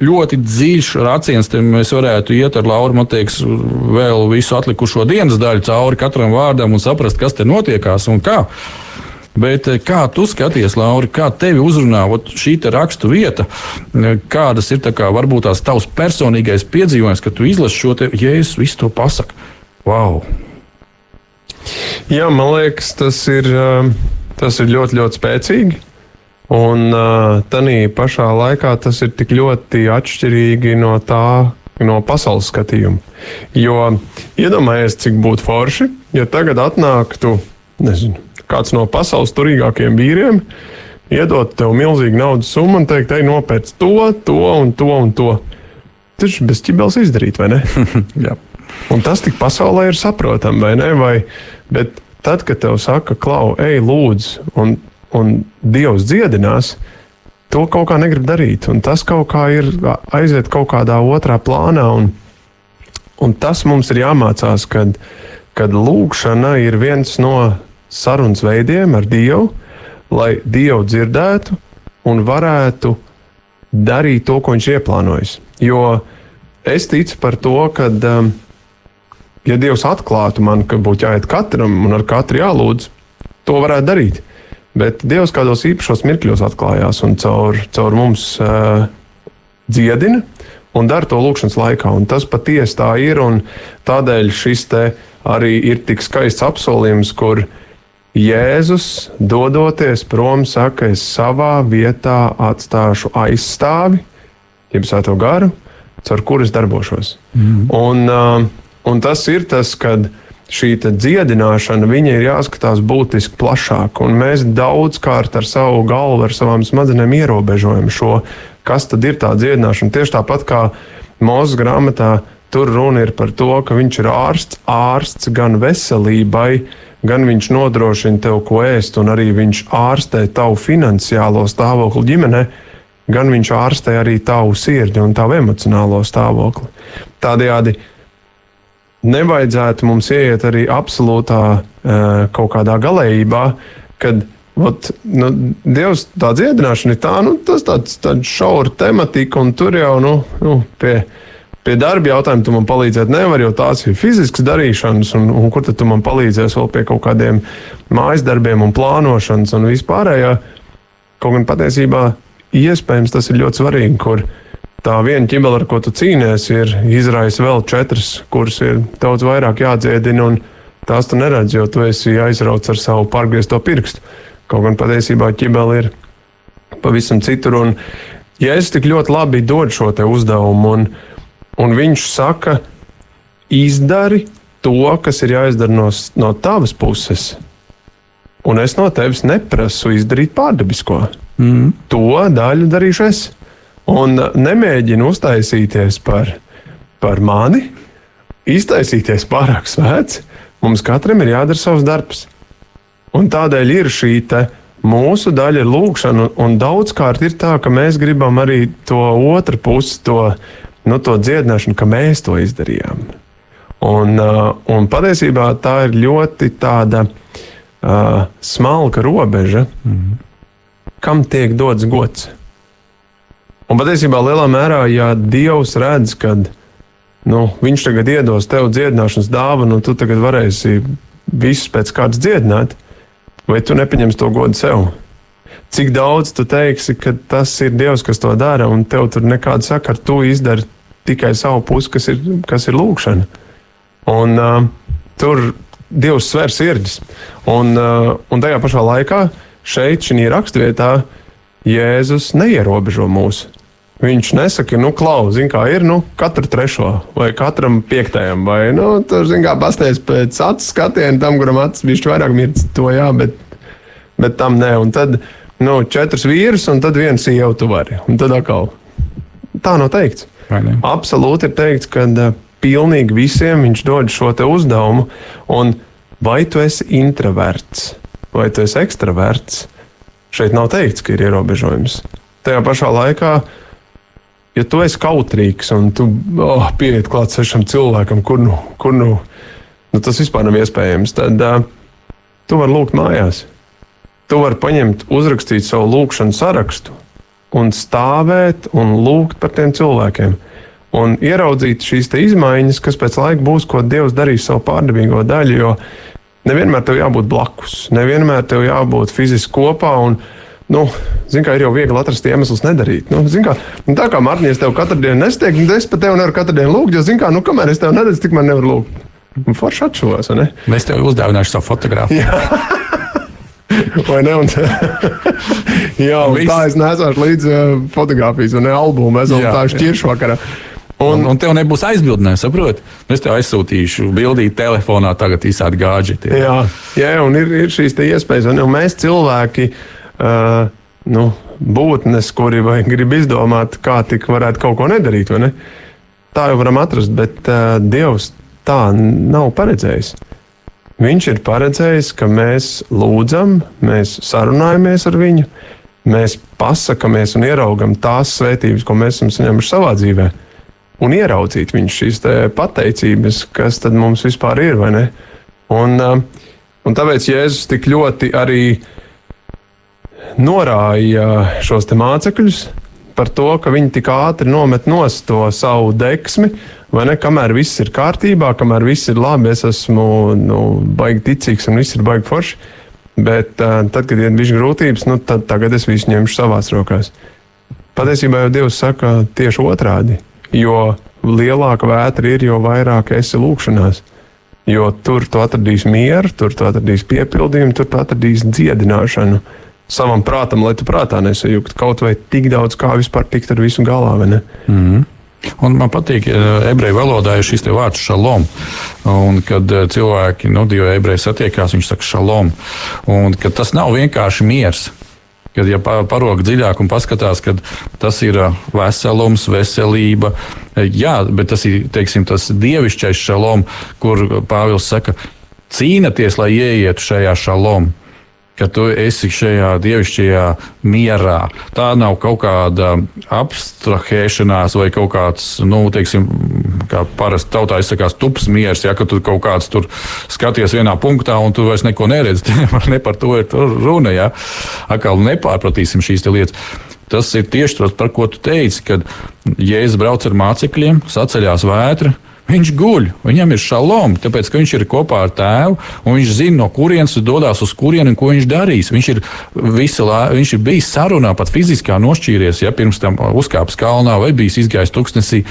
ļoti dziļš rāciens. Mēs varētu iet ar Lauru Mateiks vēl visu atlikušo dienas daļu cauri katram vārdam un saprast, kas te notiekās un kā. Bet kā tu skaties, Lauri, kā tevi uzrunā šī rakstu vieta? Kādas ir kā, varbūt tās tavs personīgais piedzīvojums, kad tu izlasi šo te jēzus, visu to pasaku? Wow! Jā, man liekas, tas ir, tas ir ļoti, ļoti spēcīgi. Un uh, tādā pašā laikā tas ir tik ļoti atšķirīgi no tā, no pasaules skatījuma. Jo iedomājieties, cik būtu forši, ja tagad atnāktu, nezinu, kāds no pasaules turīgākajiem vīriem, iedot tev milzīgu naudas summu un teikt, ej, nopērc to, to un to un to. Tas ir bez ķibels izdarīt, vai ne? [LAUGHS] un tas tik pasaulē ir saprotami, vai ne? Vai, bet tad, kad tev saka, klau, ej, lūdzu, un un Dievs dziedinās, to kaut kā negrib darīt. Un tas kaut kā ir aiziet kaut kādā otrā plānā. Un, un tas mums ir jāmācās, kad, kad lūkšana ir viens no sarunas veidiem ar Dievu, lai Dievu dzirdētu un varētu darīt to, ko viņš ieplānojis. Jo es ticu par to, ka, um, ja Dievs atklātu man, ka būtu jāiet katram un ar katru jālūdz, to varētu darīt. Bet Dievs kādos īpašos mirkļos atklājās un caur, caur mums uh, dziedina un dara to lūkšanas laikā. Un tas patiesi tā ir. Tādēļ šis arī ir tik skaists apsolījums, kur Jēzus, dodoties prom, saka, es savā vietā atstāšu aizstāvi, jeb sēto garu, caur kuru es darbošos. Mm -hmm. un, uh, un tas ir tas, kad šī dziedināšana, ir jāskatās būtiski plašāk. Un mēs daudzkārt ar savu galvu, ar savām smadzenēm ierobežojam šo, kas tad ir tā dziedināšana. Tieši tāpat kā Mozus grāmatā, tur runa ir par to, ka viņš ir ārsts, ārsts gan veselībai, gan viņš nodrošina tev ko ēst, un arī viņš ārstē tavu finansiālo stāvokli ģimenei gan viņš ārstē arī tavu sirdi un tavu emocionālo stāvokli. Tādējādi nevajadzētu mums ieiet arī absolūtā uh, kaut kādā galējībā, kad ot, nu, Dievs tā dziedināšana ir tā, nu, tas tāds, tāds šaura tematika, un tur jau nu, nu, pie, pie darba jautājuma tu man palīdzēt nevar, jo tās ir fiziskas darīšanas, un, un kur tad tu man palīdzēsi vēl pie kaut kādiem mājas darbiem un plānošanas un vispārējā. Kaut gan patiesībā iespējams tas ir ļoti svarīgi, kur tā viena ķibela, ar ko tu cīnies, ir izraisa vēl četras, kuras ir daudz vairāk jādziedina, un tās tu neredz, jo tu esi aizrauts ar savu pārgriezto pirkstu. Kaut gan patiesībā ķibela ir pavisam citur. Un, ja es tik ļoti labi dodu šo uzdevumu, un, un viņš saka, izdari to, kas ir jāizdara no, no tavas puses, un es no tevis neprasu izdarīt pārdabisko. Mm. To daļu darīšu es un nemēģina uztaisīties par, par mani, iztaisīties pārāk svēts. Mums katram ir jādara savs darbs. Un tādēļ ir šī mūsu daļa, ir lūkšana, un daudzkārt ir tā, ka mēs gribam arī to otru pusi, to, nu, to dziedināšanu, ka mēs to izdarījām. Un, uh, un patiesībā tā ir ļoti tāda uh, smalka robeža, mm -hmm. kam tiek dots gods. Un patiesībā lielā mērā, ja Dievs redz, ka nu, viņš tagad iedos tev dziedināšanas dāvanu, un tu tagad varēsi visus pēc kārtas dziedināt, vai tu nepieņemsi to godu sev? Cik daudz tu teiksi, ka tas ir Dievs, kas to dara, un tev tur nekāda sakara, tu izdari tikai savu pusi, kas ir, kas ir lūkšana. Un, uh, tur Dievs sver sirdis. Un, uh, un tajā pašā laikā šeit, šī raksturvietā, Jēzus neierobežo mūsu. Viņš nesaka, nu, klauž, zina, kā ir, nu, katru trešo vai katram piektajam, vai, nu, tur, zina, kā pasties pēc acu skatiena, tam, kuram acis bija vairāk mirts, to jā, bet, bet tam nē. Un tad, nu, četras vīrus, un tad viens sieva tu vari. Un tad atkal tā nav teikts. Absolūti ir teikts, ka uh, pilnīgi visiem viņš dod šo uzdevumu, un vai tu esi introverts vai tu esi ekstraverts, šeit nav teikts, ka ir ierobežojums. Tajā pašā laikā ja tu esi kautrīgs un tu oh, pieiet klāt sešam cilvēkam, kur nu, kur nu, nu tas vispār nav iespējams, tad uh, tu vari lūgt mājās. Tu vari paņemt, uzrakstīt savu lūgšanu sarakstu un stāvēt un lūgt par tiem cilvēkiem. Un ieraudzīt šīs izmaiņas, kas pēc laika būs, ko Dievs darīs savu pārdevīgo daļu. Jo nevienmēr tev jābūt blakus, nevienmēr tev jābūt fiziski kopā. Un, nu, zin, kā ir jau viegli atrast iemeslus nedarīt. Nu, kā, nu, tā kā ja tev katru dienu nestieku, tad es pat tevi nevaru katru dienu lūgt, jo, zin, kā, nu, kamēr es tevi neredzu, tik man nevar lūgt. Un forši atšos, ne? Es tev uzdāvināšu savu fotogrāfiju. [LAUGHS] [LAUGHS] [LAUGHS] Vai ne? Un, [LAUGHS] jā, un tā es nesāšu līdzi fotografijas un albumu. Mēs vēl tā šķiršu vakarā. Un, un tev nebūs aizbildinājums, saproti? Es tev aizsūtīšu bildīt telefonā, tagad īsādi gāģeti. Jā, jā un ir, ir šīs iespējas. Un mēs cilvēki uh, nu, būtnes, kuri grib izdomāt, kā tik varētu kaut ko nedarīt. Ne? Tā jau varam atrast, bet uh, Dievs tā nav paredzējis. Viņš ir paredzējis, ka mēs lūdzam, mēs sarunājamies ar viņu, mēs pasakāmies un ieraugam tās svētības, ko mēs esam saņēmuši savā dzīvē, un ieraudzīt viņu šīs pateicības, kas tad mums vispār ir. Un, uh, un tāpēc Jēzus tik ļoti arī norāja šos mācekļus par to, ka viņi tik ātri nomet nost to savu deksmi. Vai ne? Kamēr viss ir kārtībā, kamēr viss ir labi, es esmu nu, baigi ticīgs un viss ir baigi forši. Bet uh, tad, kad ir bijis grūtības, nu, tad tagad es visu ņemšu savās rokās. Patiesībā jau Dievs saka tieši otrādi. Jo lielāka vētra ir, jo vairāk esi lūkšanās. Jo tur tu atradīsi mieru, tur tu atradīsi piepildījumu, tur tu atradīsi dziedināšanu. Savam prātam, lai tu prātā nesajūgtu kaut vai tik daudz, kā vispār tikt ar visu galā. Mm -hmm. Un man patīk, eh, ebreju valodā šis vārds šalom. Un kad eh, cilvēki, nu, divi ebreji satiekās, viņi saka šalom. Un tas nav vienkārši miers. Kad ja parūk dziļāk un paskatās, ka tas ir eh, veselums, veselība, jā, bet tas ir teiksim, tas dievišķais šalom, kur Pāvils saka, cīnāties, lai ieietu šajā šalom ka tu esi šajā dievišķajā mierā. Tā nav kaut kāda abstrahēšanās vai kaut kāds, nu, teiksim, kā parasti tautā izsakās, tups miers, ja tu kaut kāds tur skaties vienā punktā un tu vairs neko neredzi. [LAUGHS] ne par to ir runa. Ja? Atkal nepārpratīsim šīs lietas. Tas ir tieši tas, par ko tu teici, kad Jēzus brauc ar mācekļiem, saceļās vētra Viņš guļ, viņam ir šalom, tāpēc ka viņš ir kopā ar tēvu, un viņš zina, no kurienes dodas uz kurieni un ko viņš darīs. Viņš ir, visa, viņš ir bijis sarunā, pat fiziskā nošķīries, ja pirms tam uzkāpis kalnā vai bijis izgājis tuksnesī.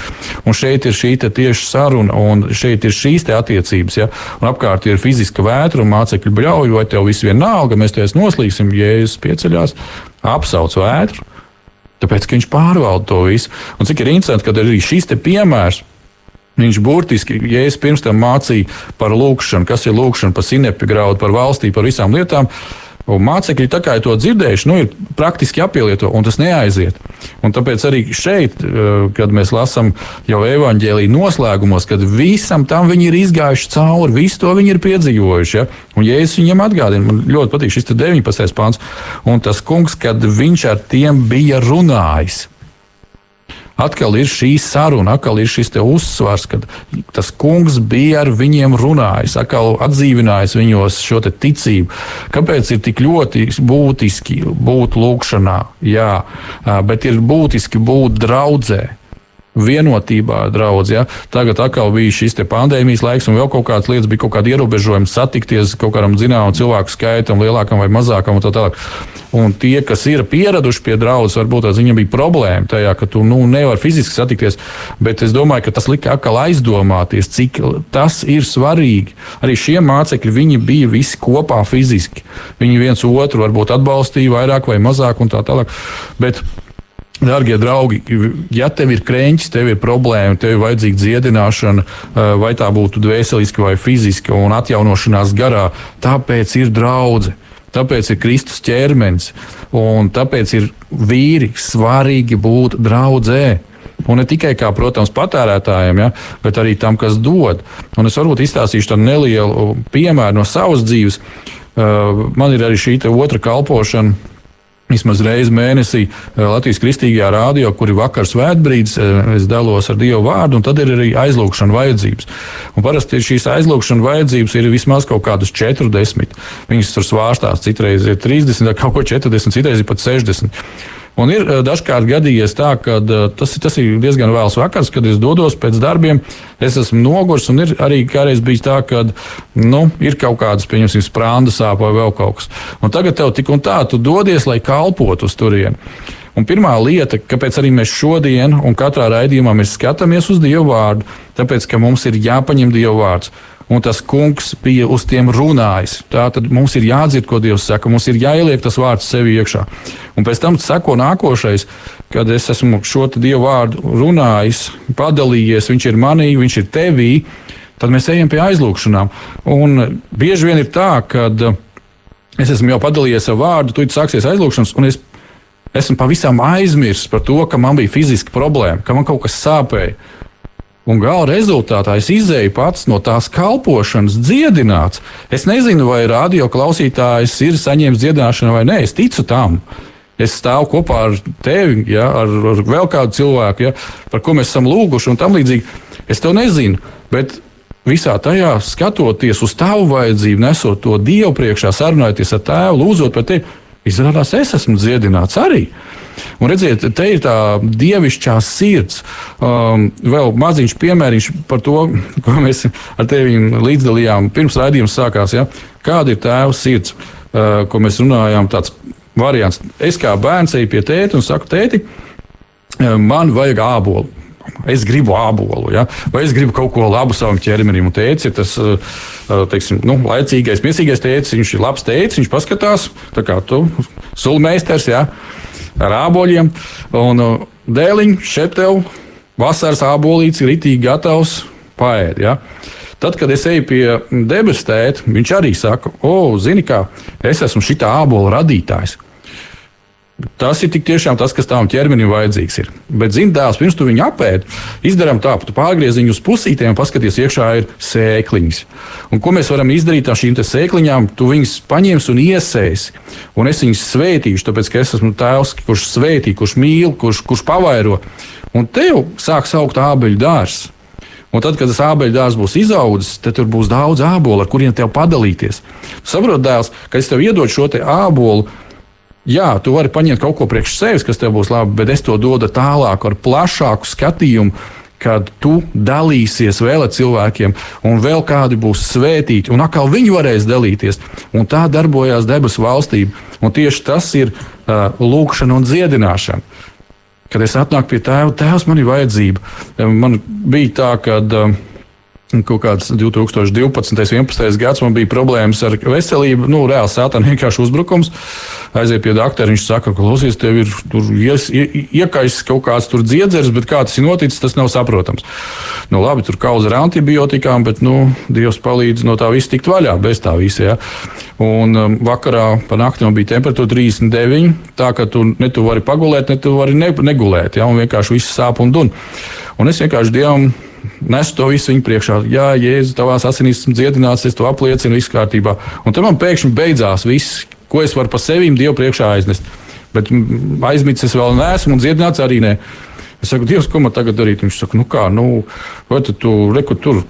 Un šeit ir šī tieši saruna, un šeit ir šīs attiecības. Ja? Un apkārt ir fiziska vētra un mācekļu bļauju, vai tev viss vienalga, mēs te noslīgsim, ja es pieceļās, apsauc vētru. Tāpēc viņš pārvalda to visu. Un cik ir interesanti, ka arī šis piemērs Viņš burtiski, ja es pirms tam mācīju par lūkšanu, kas ir lūkšana, par sinepi graudu, par valstī, par visām lietām. Un mācekļi tā kā ir to dzirdējuši, nu, ir praktiski jāpielieto, un tas neaiziet. Un tāpēc arī šeit, eh, kad mēs lasām jau evanģēlīju noslēgumos, kad visam tam viņi ir izgājuši cauri, visu to viņi ir piedzīvojuši. Ja? Un, ja es viņam atgādinu, man ļoti patīk šis 19. pāns, un tas kungs, kad viņš ar tiem bija runājis atkal ir šī saruna, atkal ir šis uzsvars, ka tas kungs bija ar viņiem runājis, atkal atdzīvinājis viņos šo ticību. Kāpēc ir tik ļoti būtiski būt lūgšanā? Jā, bet ir būtiski būt draudzē. Vienotībā draudz. Ja? Tagad atkal bija šis pandēmijas laiks, un vēl kaut kādas lietas bija kaut kāda ierobežojuma satikties kaut kādam zināmam cilvēku skaitam, lielākam vai mazākam un tā tālāk. Un tie, kas ir pieraduši pie draudzes, varbūt tās viņam bija problēma tajā, ka tu nu, nevari fiziski satikties. Bet es domāju, ka tas lika atkal aizdomāties, cik tas ir svarīgi. Arī šie mācekļi, viņi bija visi kopā fiziski. Viņi viens otru varbūt atbalstīja vairāk vai mazāk un tā tālāk. Bet Darbie draugi, ja tev ir krēķis, tev ir problēma, tev ir vajadzīga dziedināšana, eh, vai tā būtu dvēseliska vai fiziska, un atjaunošanās garā, tāpēc ir draudzene. Tāpēc ir Kristus ķermenis, un tāpēc ir vīri svarīgi būt draudzē. Un ne tikai kā, protams, patērētājiem, ja, bet arī tam, kas dod. Un es varbūt izstāstīšu tādu nelielu piemēru no savas dzīves. Uh, man ir arī šī otra kalpošana Vismaz reizi mēnesī eh, Latvijas kristīgajā rādio, kur ir vakars svētbrīdis, eh, es dalos ar Dievu vārdu, un tad ir arī aizlūgšana vajadzības. Un parasti šīs aizlūgšana vajadzības ir vismaz kaut kādas 40. Viņas tur svārstās, citreiz ir 30, kaut ko 40, citreiz ir pat 60. Un ir eh, dažkārt gadījies tā, ka eh, tas, tas ir diezgan vēls vakars, kad es dodos pēc darbiem. Es esmu noguris, un ir arī kādreiz bijis tā, ka nu, ir kaut kādas, pieņemsim, sprānda sāpes vai vēl kaut kas. Un tagad tev tik un tā, tu dodies, lai kalpotu uz turieni. Un pirmā lieta, kāpēc arī mēs šodien un katrā raidījumā skatāmies uz Dievu vārdu, tāpēc, ka mums ir jāpaņem Dievu vārds un tas kungs bija uz tiem runājis. Tā tad mums ir jādzird, ko Dievs saka, mums ir jāieliek tas vārds sevi iekšā. Un pēc tam seko nākošais, kad es esmu šo Dievu vārdu runājis, padalījies, viņš ir manī, viņš ir tevī, tad mēs ejam pie aizlūgšanām. Un bieži vien ir tā, ka es esmu jau padalījies ar vārdu, tu sāksies aizlūgšanas, un es esmu pavisam aizmirsis par to, ka man bija fiziska problēma, ka man kaut kas sāpēja. Un gala rezultātā es izēju pats no tās kalpošanas dziedināts. Es nezinu, vai radio klausītājs ir saņēmis dziedināšanu vai nē, es ticu tam. Es stāvu kopā ar tevi, ja, ar, ar vēl kādu cilvēku, ja, par ko mēs esam lūguši, un tam līdzīgi. Es to nezinu, bet visā tajā skatoties uz tavu vajadzību, nesot to Dievu priekšā, sarunājoties ar tēvu, lūdzot par tevi, izrādās, es esmu dziedināts arī. Un redziet, te ir tā dievišķā sirds. Um, vēl maziņš piemēriņš par to, ko mēs ar tevi līdzdalījām pirms raidījuma sākās. Ja? Kāda ir tēva sirds, uh, ko mēs runājām? Tāds variants. Es kā bērns eju pie tēta un saku, tēti, uh, man vajag ābolu. Es gribu ābolu, ja? vai es gribu kaut ko labu savam ķermenim. Tēvs ir tas uh, uh, teiksim, nu, laicīgais, miesīgais tēvs. Viņš ir labs tēvs, viņš paskatās, kā tu, sulmeisters. Ja? ar āboļiem. Un uh, dēliņš šeit tev vasaras ābolīts ir itī gatavs paēst. Ja? Tad, kad es eju pie debesu tēta, viņš arī saka, o, zini, kā es esmu šī ābola radītājs. Tas ir tiešām tas, kas tavam ķermenim vajadzīgs. Ir. Bet, zini, dēls, pirms tu viņu apēdi, izdarām tā, tu pārgriez viņu uz pusītēm paskaties, iekšā ir sēkliņas. Un ko mēs varam izdarīt ar šīm sēkliņām? Tu viņus paņemsi un iesēsi. Un es viņus svētīšu, tāpēc ka es esmu tēvs, kurš svētī, kurš mīl, kurš, kurš pavairo. Un tev sāks augt ābeļu dārsts. Un tad, kad tas ābeļu dārsts būs izaudzis, tad tur būs daudz ābolu, ar kuriem tev padalīties. Saproti, dēls, ka es tev iedodu šo ābolu Jā, tu vari paņemt kaut ko priekš sevis, kas tev būs labi, bet es to dodu tālāk ar plašāku skatījumu. Kad tu dalīsies vēl ar cilvēkiem, un vēl kādi būs svētīti, un atkal viņi varēs dalīties. Un tā darbojās debesu valstība. Un tieši tas ir uh, lūkšana un dziedināšana. Kad es atnāku pie tēva, tēvs man ir vajadzība. Man bija tā, ka. Uh, Kaut kāds 2012. un 2011. gads man bija problēmas ar veselību. Nu, reāli sāpēs vienkārši uzbrukums. Aiziet pie doktora. Viņš saka, ka klausies, tev ir ies, ie, iekaisis kaut kāds dziedzers, bet kā tas ir noticis, tas nav saprotams. Nu, labi, tur kauza ar antibiotikām, bet nu, Dievs palīdz no tā visa tikt vaļā, bez tā visa. Ja. Un um, vakarā pa nakti man bija temperatūra 39. Tā ka tu ne tu vari pagulēt, ne tu vari ne, negulēt. Ja, un vienkārši viss sāp un dun. Un es vienkārši Dievam nesu to visu viņu priekšā. Jā, Jēzus, tavās asinīs esmu dziedināts, es to apliecinu, viss kārtībā. Un tam man pēkšņi beidzās viss, ko es varu pa sevīm Dievu priekšā aiznest. Bet aizmitis es vēl neesmu un dziedināts arī nē. Es saku, Dievs, ko man tagad darīt? Viņš saka, nu kā, nu, vai tu, tu reku, tur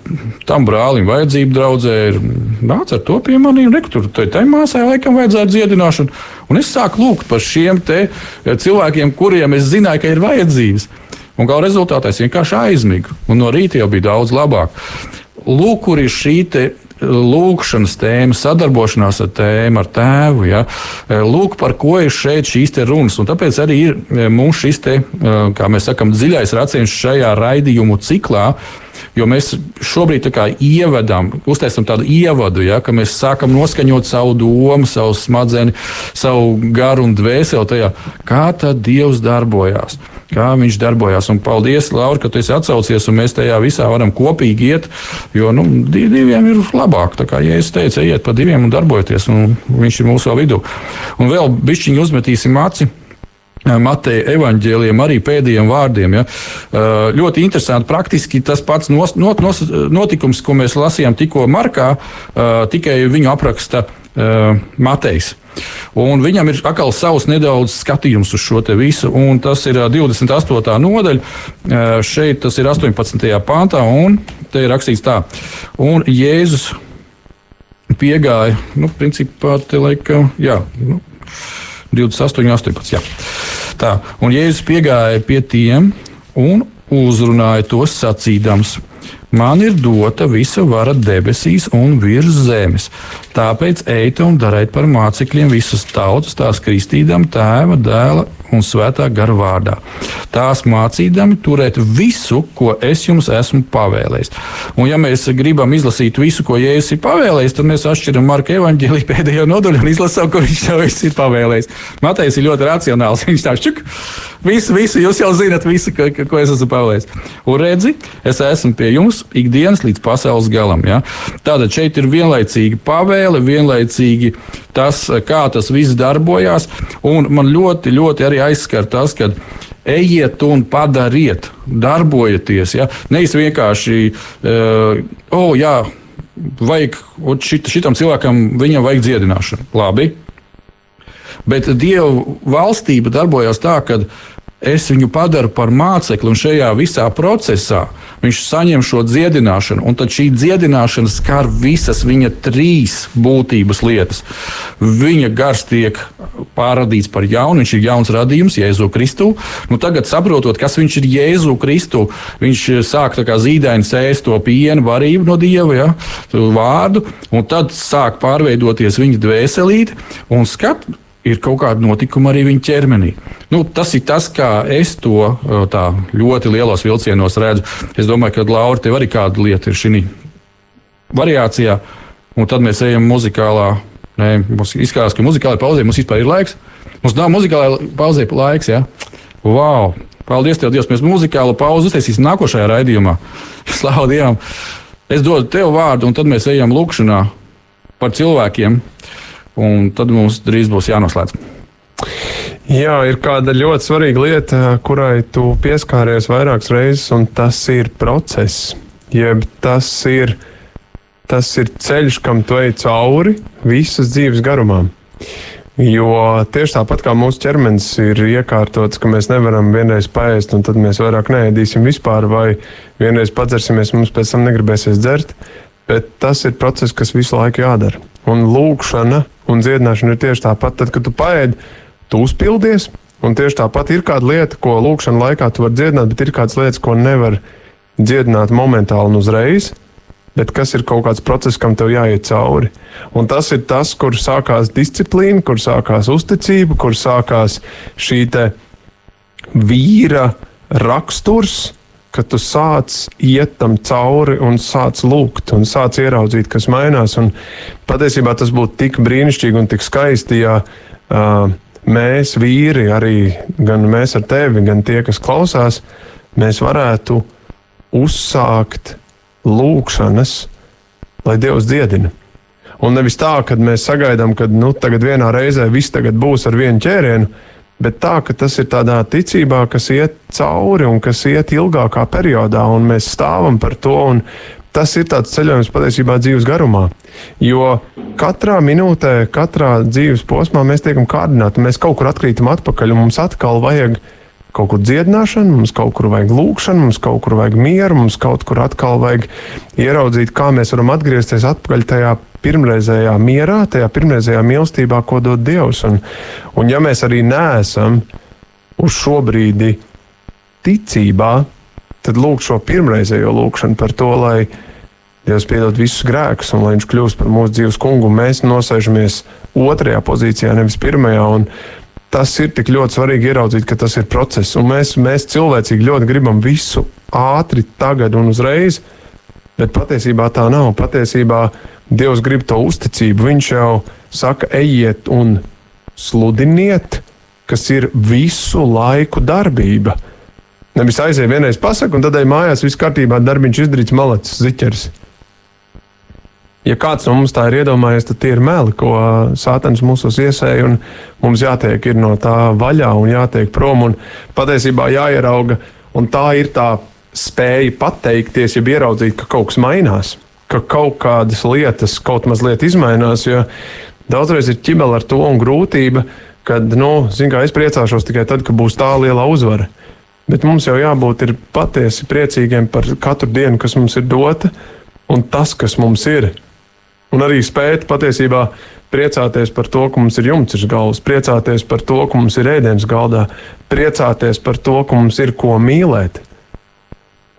tam brālim vajadzība draudzē ir, nāc ar to pie maniem, reku, tur tai, tai māsai laikam vajadzētu dziedināšanu. Un es sāku lūgt par šiem te cilvēkiem, kuriem es zināju, ka ir vajadzības. Un gala rezultātā es vienkārši aizmigu. Un no rīta jau bija daudz labāk. Lūk, kur ir šī lūkšanas tēma, sadarbošanās ar tēmu, ar tēvu. Ja? Lūk, par ko ir šeit šīs runas. Un tāpēc arī ir e, mums šis, te, e, kā mēs sakām, dziļais raciens šajā raidījumu ciklā. Jo mēs šobrīd ievedam, uztaisām tādu ievadu, ja, ka mēs sākam noskaņot savu domu, savu smadzenes, savu garu un dvēseli tajā, kā tad Dievs darbojās kā viņš darbojās. Un paldies, Laura, ka tu esi atsaucies, un mēs tajā visā varam kopīgi iet, jo nu, diviem ir labāk. Tā kā ja es teicu, ejiet pa diviem un darbojieties, un viņš ir mūsu vidū. Un vēl bišķiņu uzmetīsim aci. Mateja evanģēliem, arī pēdējiem vārdiem. Ja. Ļoti interesanti. Praktiski tas pats nos, not, nos, notikums, ko mēs lasījām tikko Markā, tikai viņu apraksta Matejs. Un viņam ir atkal savs nedaudz skatījums uz šo visu, un tas ir 28. nodaļa. Šeit tas ir 18. pāntā, un te ir rakstīts tā. Un Jēzus piegāja, nu, principā, te laika, jā, nu, 28, 18. Jā. Tā, un Jēzus piegāja pie tiem un uzrunāja tos sacīdams: Man ir dota visa vara debesīs un virs zemes. Tāpēc ejiet un dariet par mācekļiem visas tautas, tās kristīdam, tēva, dēla un svētā gara vārdā. Tās mācīdami turēt visu, ko es jums esmu pavēlējis. Un, ja mēs gribam izlasīt visu, ko Jēzus ir pavēlējis, tad mēs atšķiram Marka evanģēlī pēdējo nodaļu un izlasām, ko viņš tev ir pavēlējis. Matejs ir ļoti racionāls. [LAUGHS] Viņš tā šķuk, visu, visu, jūs jau zinat, visu, ko, ko es esmu pavēlējis. Un redzi, es esmu pie jums ikdienas līdz pasaules galam. Ja? Tātad šeit ir vienlaicīgi pavēle, vienlaicīgi tas, kā tas viss darbojās. Un man ļoti, ļoti arī aizskar tas, ka ejiet un padariet, darbojieties. Ja? Nevis vienkārši, uh, oh, jā, vajag šit, šitam cilvēkam, viņam vajag dziedināšanu. Labi. Bet Dieva valstība darbojas tā, ka es viņu padaru par mācekli, un šajā visā procesā viņš saņem šo dziedināšanu. Un tad šī dziedināšana skar visas viņa trīs būtības lietas. Viņa gars tiek pārradīts par jaunu, viņš ir jauns radījums, Jēzu Kristu. Nu, tagad, saprotot, kas viņš ir Jēzu Kristu, viņš sāk kā zīdaini sēst to pienu, varību no dieva, ja, vārdu, un tad sāk pārveidoties viņa dvēselīte un skatu ir kaut kāda notikuma arī viņa ķermenī. Nu, tas ir tas, kā es to tā, ļoti lielos vilcienos redzu. Es domāju, ka Laura, tev arī kāda lieta ir šī variācijā, un tad mēs ejam muzikālā. Nē, mums izskatās, ka muzikālajā pauzē mums vispār ir laiks. Mums nav muzikālajā pauzē laiks. Ja? Wow! Paldies, tev, Dievs! Mēs muzikālu pauzi uztaisīsim nākošajā raidījumā. [LAUGHS] Slavu Dievam! Es dodu tev vārdu, un tad mēs ejam lūkšanā par cilvēkiem, un tad mums drīz būs jānoslēdz. Jā, ir kāda ļoti svarīga lieta, kurai tu pieskāries vairākas reizes, un tas ir process. Jeb tas ir, tas ir ceļš, kam tu ej cauri visas dzīves garumā. Jo tieši tāpat kā mūsu ķermenis ir iekārtots, ka mēs nevaram vienreiz paēst, un tad mēs vairāk neēdīsim vispār, vai vienreiz padzersimies, mums pēc tam negribēsies dzert. Bet tas ir process, kas visu laiku jādara. Un lūkšana un dziedināšana ir tieši tāpat. Tad, kad tu paēdi, tu uzpildies. Un tieši tāpat ir kāda lieta, ko lūkšanas laikā tu vari dziedināt, bet ir kādas lietas, ko nevar dziedināt momentāli un uzreiz. Bet kas ir kaut kāds process, kam tev jāiet cauri? Un tas ir tas, kur sākās disciplīna, kur sākās uzticība, kur sākās šī vīra raksturs, ka tu sāc iet tam cauri un sāc lūgt un sāc ieraudzīt, kas mainās. Un patiesībā tas būtu tik brīnišķīgi un tik skaisti, ja uh, mēs, vīri, arī gan mēs ar tevi, gan tie, kas klausās, mēs varētu uzsākt lūgšanas, lai Dievs dziedina. Un nevis tā, ka mēs sagaidām, ka nu, tagad vienā reizē viss būs ar vienu ķērienu, bet tā, ka tas ir tādā ticībā, kas iet cauri un kas iet ilgākā periodā, un mēs stāvam par to. Tas ir tāds ceļojums patiesībā dzīves garumā. Jo katrā minūtē, katrā dzīves posmā mēs tiekam kārdināti, mēs kaut kur atkrītam atpakaļ, un mums atkal vajag kaut kur dziedināšanu, mums kaut kur vajag lūkšanu, mums kaut kur vajag mieru, mums kaut kur atkal vajag ieraudzīt, kā mēs varam atgriezties atpakaļ tajā pirmreizējā mierā, tajā pirmreizējā mīlestībā, ko dod Dievs. Un, un ja mēs arī neesam uz šo brīdi ticībā, tad lūk šo pirmreizējo lūgšanu par to, lai Dievs piedod visus grēkus un lai Viņš kļūst par mūsu dzīves kungu. Mēs nosēžamies otrajā pozīcijā, nevis pirmajā. Tas ir tik ļoti svarīgi ieraudzīt, ka tas ir process. Un mēs, mēs cilvēcīgi ļoti gribam visu ātri, tagad un uzreiz, bet patiesībā tā nav. Patiesībā Dievs grib to uzticību. Viņš jau saka, ejiet un sludiniet, kas ir visu laiku darbība. Nevis aiziet vienreiz pasakot, un tad ej mājās, viss kārtībā, darbiņš izdarīts, malacis, ziķers. Ja kāds no mums tā ir iedomājies, tad tie ir meli, ko Sātans mūsos iesēja, un mums jātiek no tā vaļā un jātiek prom, un patiesībā jāierauga, un tā ir tā spēja pateikties, ja ieraudzīt, ka kaut kas mainās, ka kaut kādas lietas kaut mazliet izmainās, jo daudzreiz ir ķibela ar to un grūtība, kad, nu, kā, es priecāšos tikai tad, kad būs tā liela uzvara. Bet mums jau jābūt patiesi priecīgiem par katru dienu, kas mums ir dota, un tas, kas mums ir. Un arī spēt patiesībā priecāties par to, ka mums ir jumts uz galvas, priecāties par to, ka mums ir ēdiens galdā, priecāties par to, ka mums ir ko mīlēt.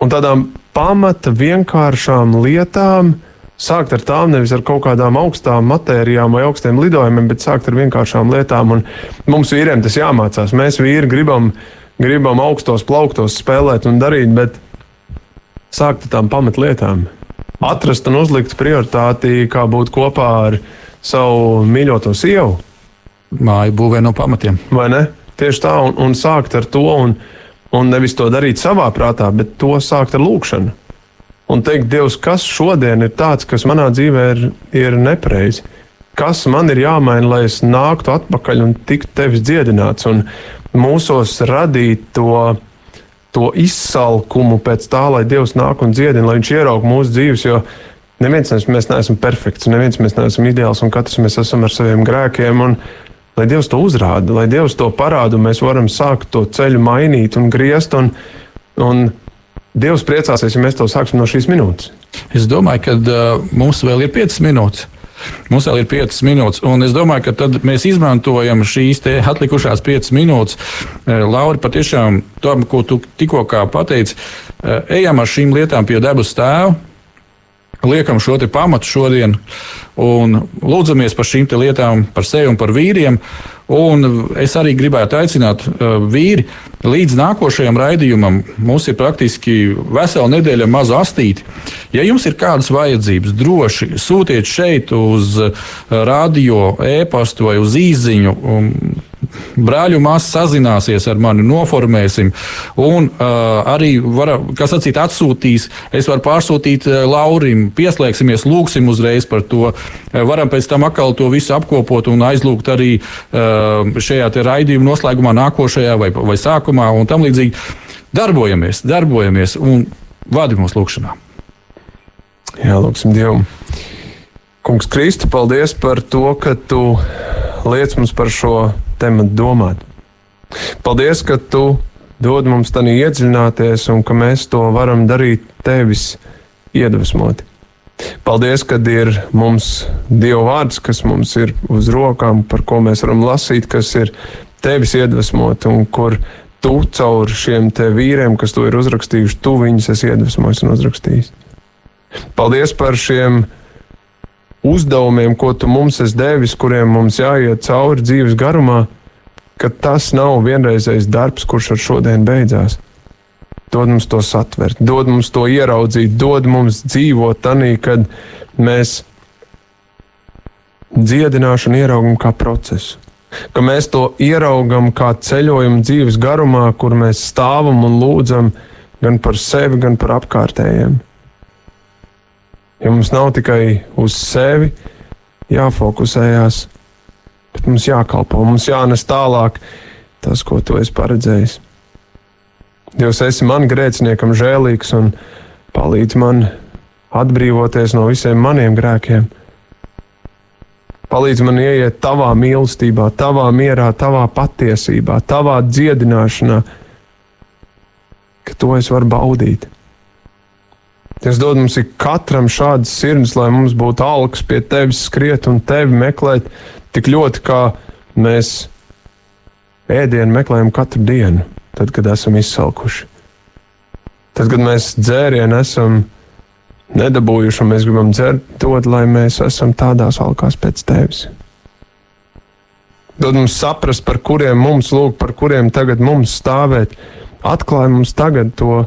Un tādām pamata vienkāršām lietām, sākt ar tām nevis ar kaut kādām augstām matērijām vai augstiem lidojumiem, bet sākt ar vienkāršām lietām. Un mums vīriem tas jāmācās. Mēs vīri gribam gribam augstos plauktos spēlēt un darīt, bet sākt ar tām pamatlietām. Atrast un uzlikt prioritāti, kā būt kopā ar savu mīļoto sievu. Māju būvē no pamatiem. Vai ne? Tieši tā, un, un sākt ar to, un, un nevis to darīt savā prātā, bet to sākt ar lūkšanu. Un teikt, Dievs, kas šodien ir tāds, kas manā dzīvē ir, ir nepareizi? Kas man ir jāmaina, lai es nāktu atpakaļ un tiktu tevis dziedināts? Un, mūsos radīt to, to izsalkumu pēc tā, lai Dievs nāk un dziedina, lai Viņš ieraug mūsu dzīves. Jo neviens mēs neesam perfekts, neviens mēs neesam ideāls, un katrs mēs esam ar saviem grēkiem. Un, lai Dievs to uzrāda, lai Dievs to parāda, un mēs varam sākt to ceļu mainīt un griezt. Un, un Dievs priecāsies, ja mēs to sāksim no šīs minūtes. Es domāju, ka uh, mums vēl ir 5 minūtes. Mums vēl ir 5 minūtes, un es domāju, ka tad mēs izmantojam šīs atlikušās 5 minūtes. Eh, Laura, patiešām tam, ko tu tikko pateici, eh, ejam ar šīm lietām pie debes tēva. Liekam šo pamatu šodien un lūdzamies par šīm lietām, par sevi un par vīriem. Un es arī gribētu aicināt uh, vīri līdz nākošajam raidījumam. Mums ir praktiski vesela nedēļa maza astīti. Ja jums ir kādas vajadzības, droši sūtiet šeit uz uh, radio, e-pastu vai uz īziņu. Brāļu māsas sazināsies ar mani, noformēsim. Un uh, arī, var, kas sacīt, atsūtīs, es varu pārsūtīt uh, Laurim, pieslēgsimies, lūgsim uzreiz par to. Uh, varam pēc tam atkal to visu apkopot un aizlūgt arī uh, šajā raidījuma noslēgumā, nākošajā vai, vai sākumā un tam līdzīgi. Darbojamies, darbojamies un vadi mūsu lūgšanā. Jā, lūgsim Dievu. Kungs, Kristi, paldies par to, ka tu liec mums par šo tematu domāt. Paldies, ka tu dod mums tādā iedziļināties un ka mēs to varam darīt tevis iedvesmoti. Paldies, ka ir mums Dieva vārds, kas mums ir uz rokām, par ko mēs varam lasīt, kas ir tevis iedvesmoti un kur tu caur šiem te vīriem, kas to ir uzrakstījuši, tu viņus esi iedvesmojis un uzrakstījis. Paldies par šiem uzdevumiem, ko tu mums esi devis, kuriem mums jāiet cauri dzīves garumā, ka tas nav vienreizējs darbs, kurš ar šodien beidzās. Dod mums to satvert, dod mums to ieraudzīt, dod mums dzīvot tanī, kad mēs dziedināšanu ieraugam kā procesu. Ka mēs to ieraugam kā ceļojumu dzīves garumā, kur mēs stāvam un lūdzam gan par sevi, gan par apkārtējiem. Jo mums nav tikai uz sevi jāfokusējās, bet mums jākalpo, mums jānes tālāk tas, ko tu esi paredzējis. Dievs, esi man grēciniekam žēlīgs un palīdz man atbrīvoties no visiem maniem grēkiem. Palīdz man ieiet tavā mīlestībā, tavā mierā, tavā patiesībā, tavā dziedināšanā, ka to es varu baudīt. Es dodu mums katram šādas sirds, lai mums būtu alks pie tevis skriet un tevi meklēt tik ļoti, kā mēs ēdienu meklējam katru dienu, tad, kad esam izsalkuši. Tad, kad mēs dzērienu esam nedabūjuši un mēs gribam dzert, dod, lai mēs esam tādās alkās pēc tevis. Dod mums saprast, par kuriem mums lūk, par kuriem tagad mums stāvēt. Atklāj mums tagad to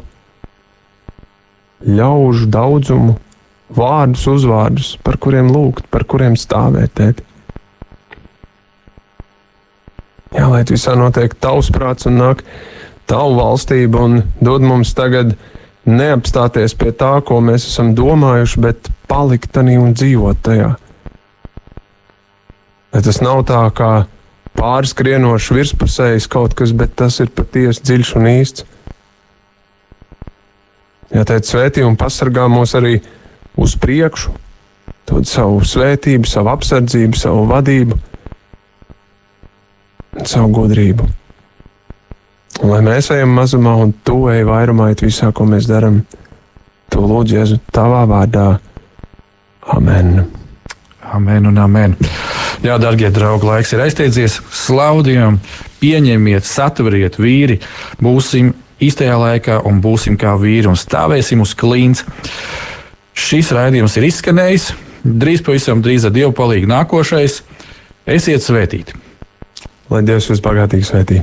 ļaužu daudzumu, vārdus, uzvārdus, par kuriem lūgt, par kuriem stāvēt. Tēt. Jā, lai visā notiek tavs prāts un nāk tavu valstību un dod mums tagad neapstāties pie tā, ko mēs esam domājuši, bet palikt tajā un dzīvot tajā. Lai tas nav tā kā pārskrienošs virspusējs kaut kas, bet tas ir patiesi dziļš un īsts. Jā, teikt, svētī un pasargā mūs arī uz priekšu, dod savu svētību, savu apsardzību, savu vadību, savu gudrību. Un lai mēs ejam mazumā un tu ej vairumā, it visā, ko mēs darām, to lūdzu Jēzu tavā vārdā. Amen. Amen un amen. Jā, darbie draugi, laiks ir aizteidzies. Slaudījam, pieņemiet, satveriet vīri. Būsim īstajā laikā un būsim kā vīri un stāvēsim uz klīns. Šis raidījums ir izskanējis. Drīz pavisam drīz ar Dievu palīdzību nākošais. Esiet svētīti! Lai Dievs jūs bagātīgi svētī!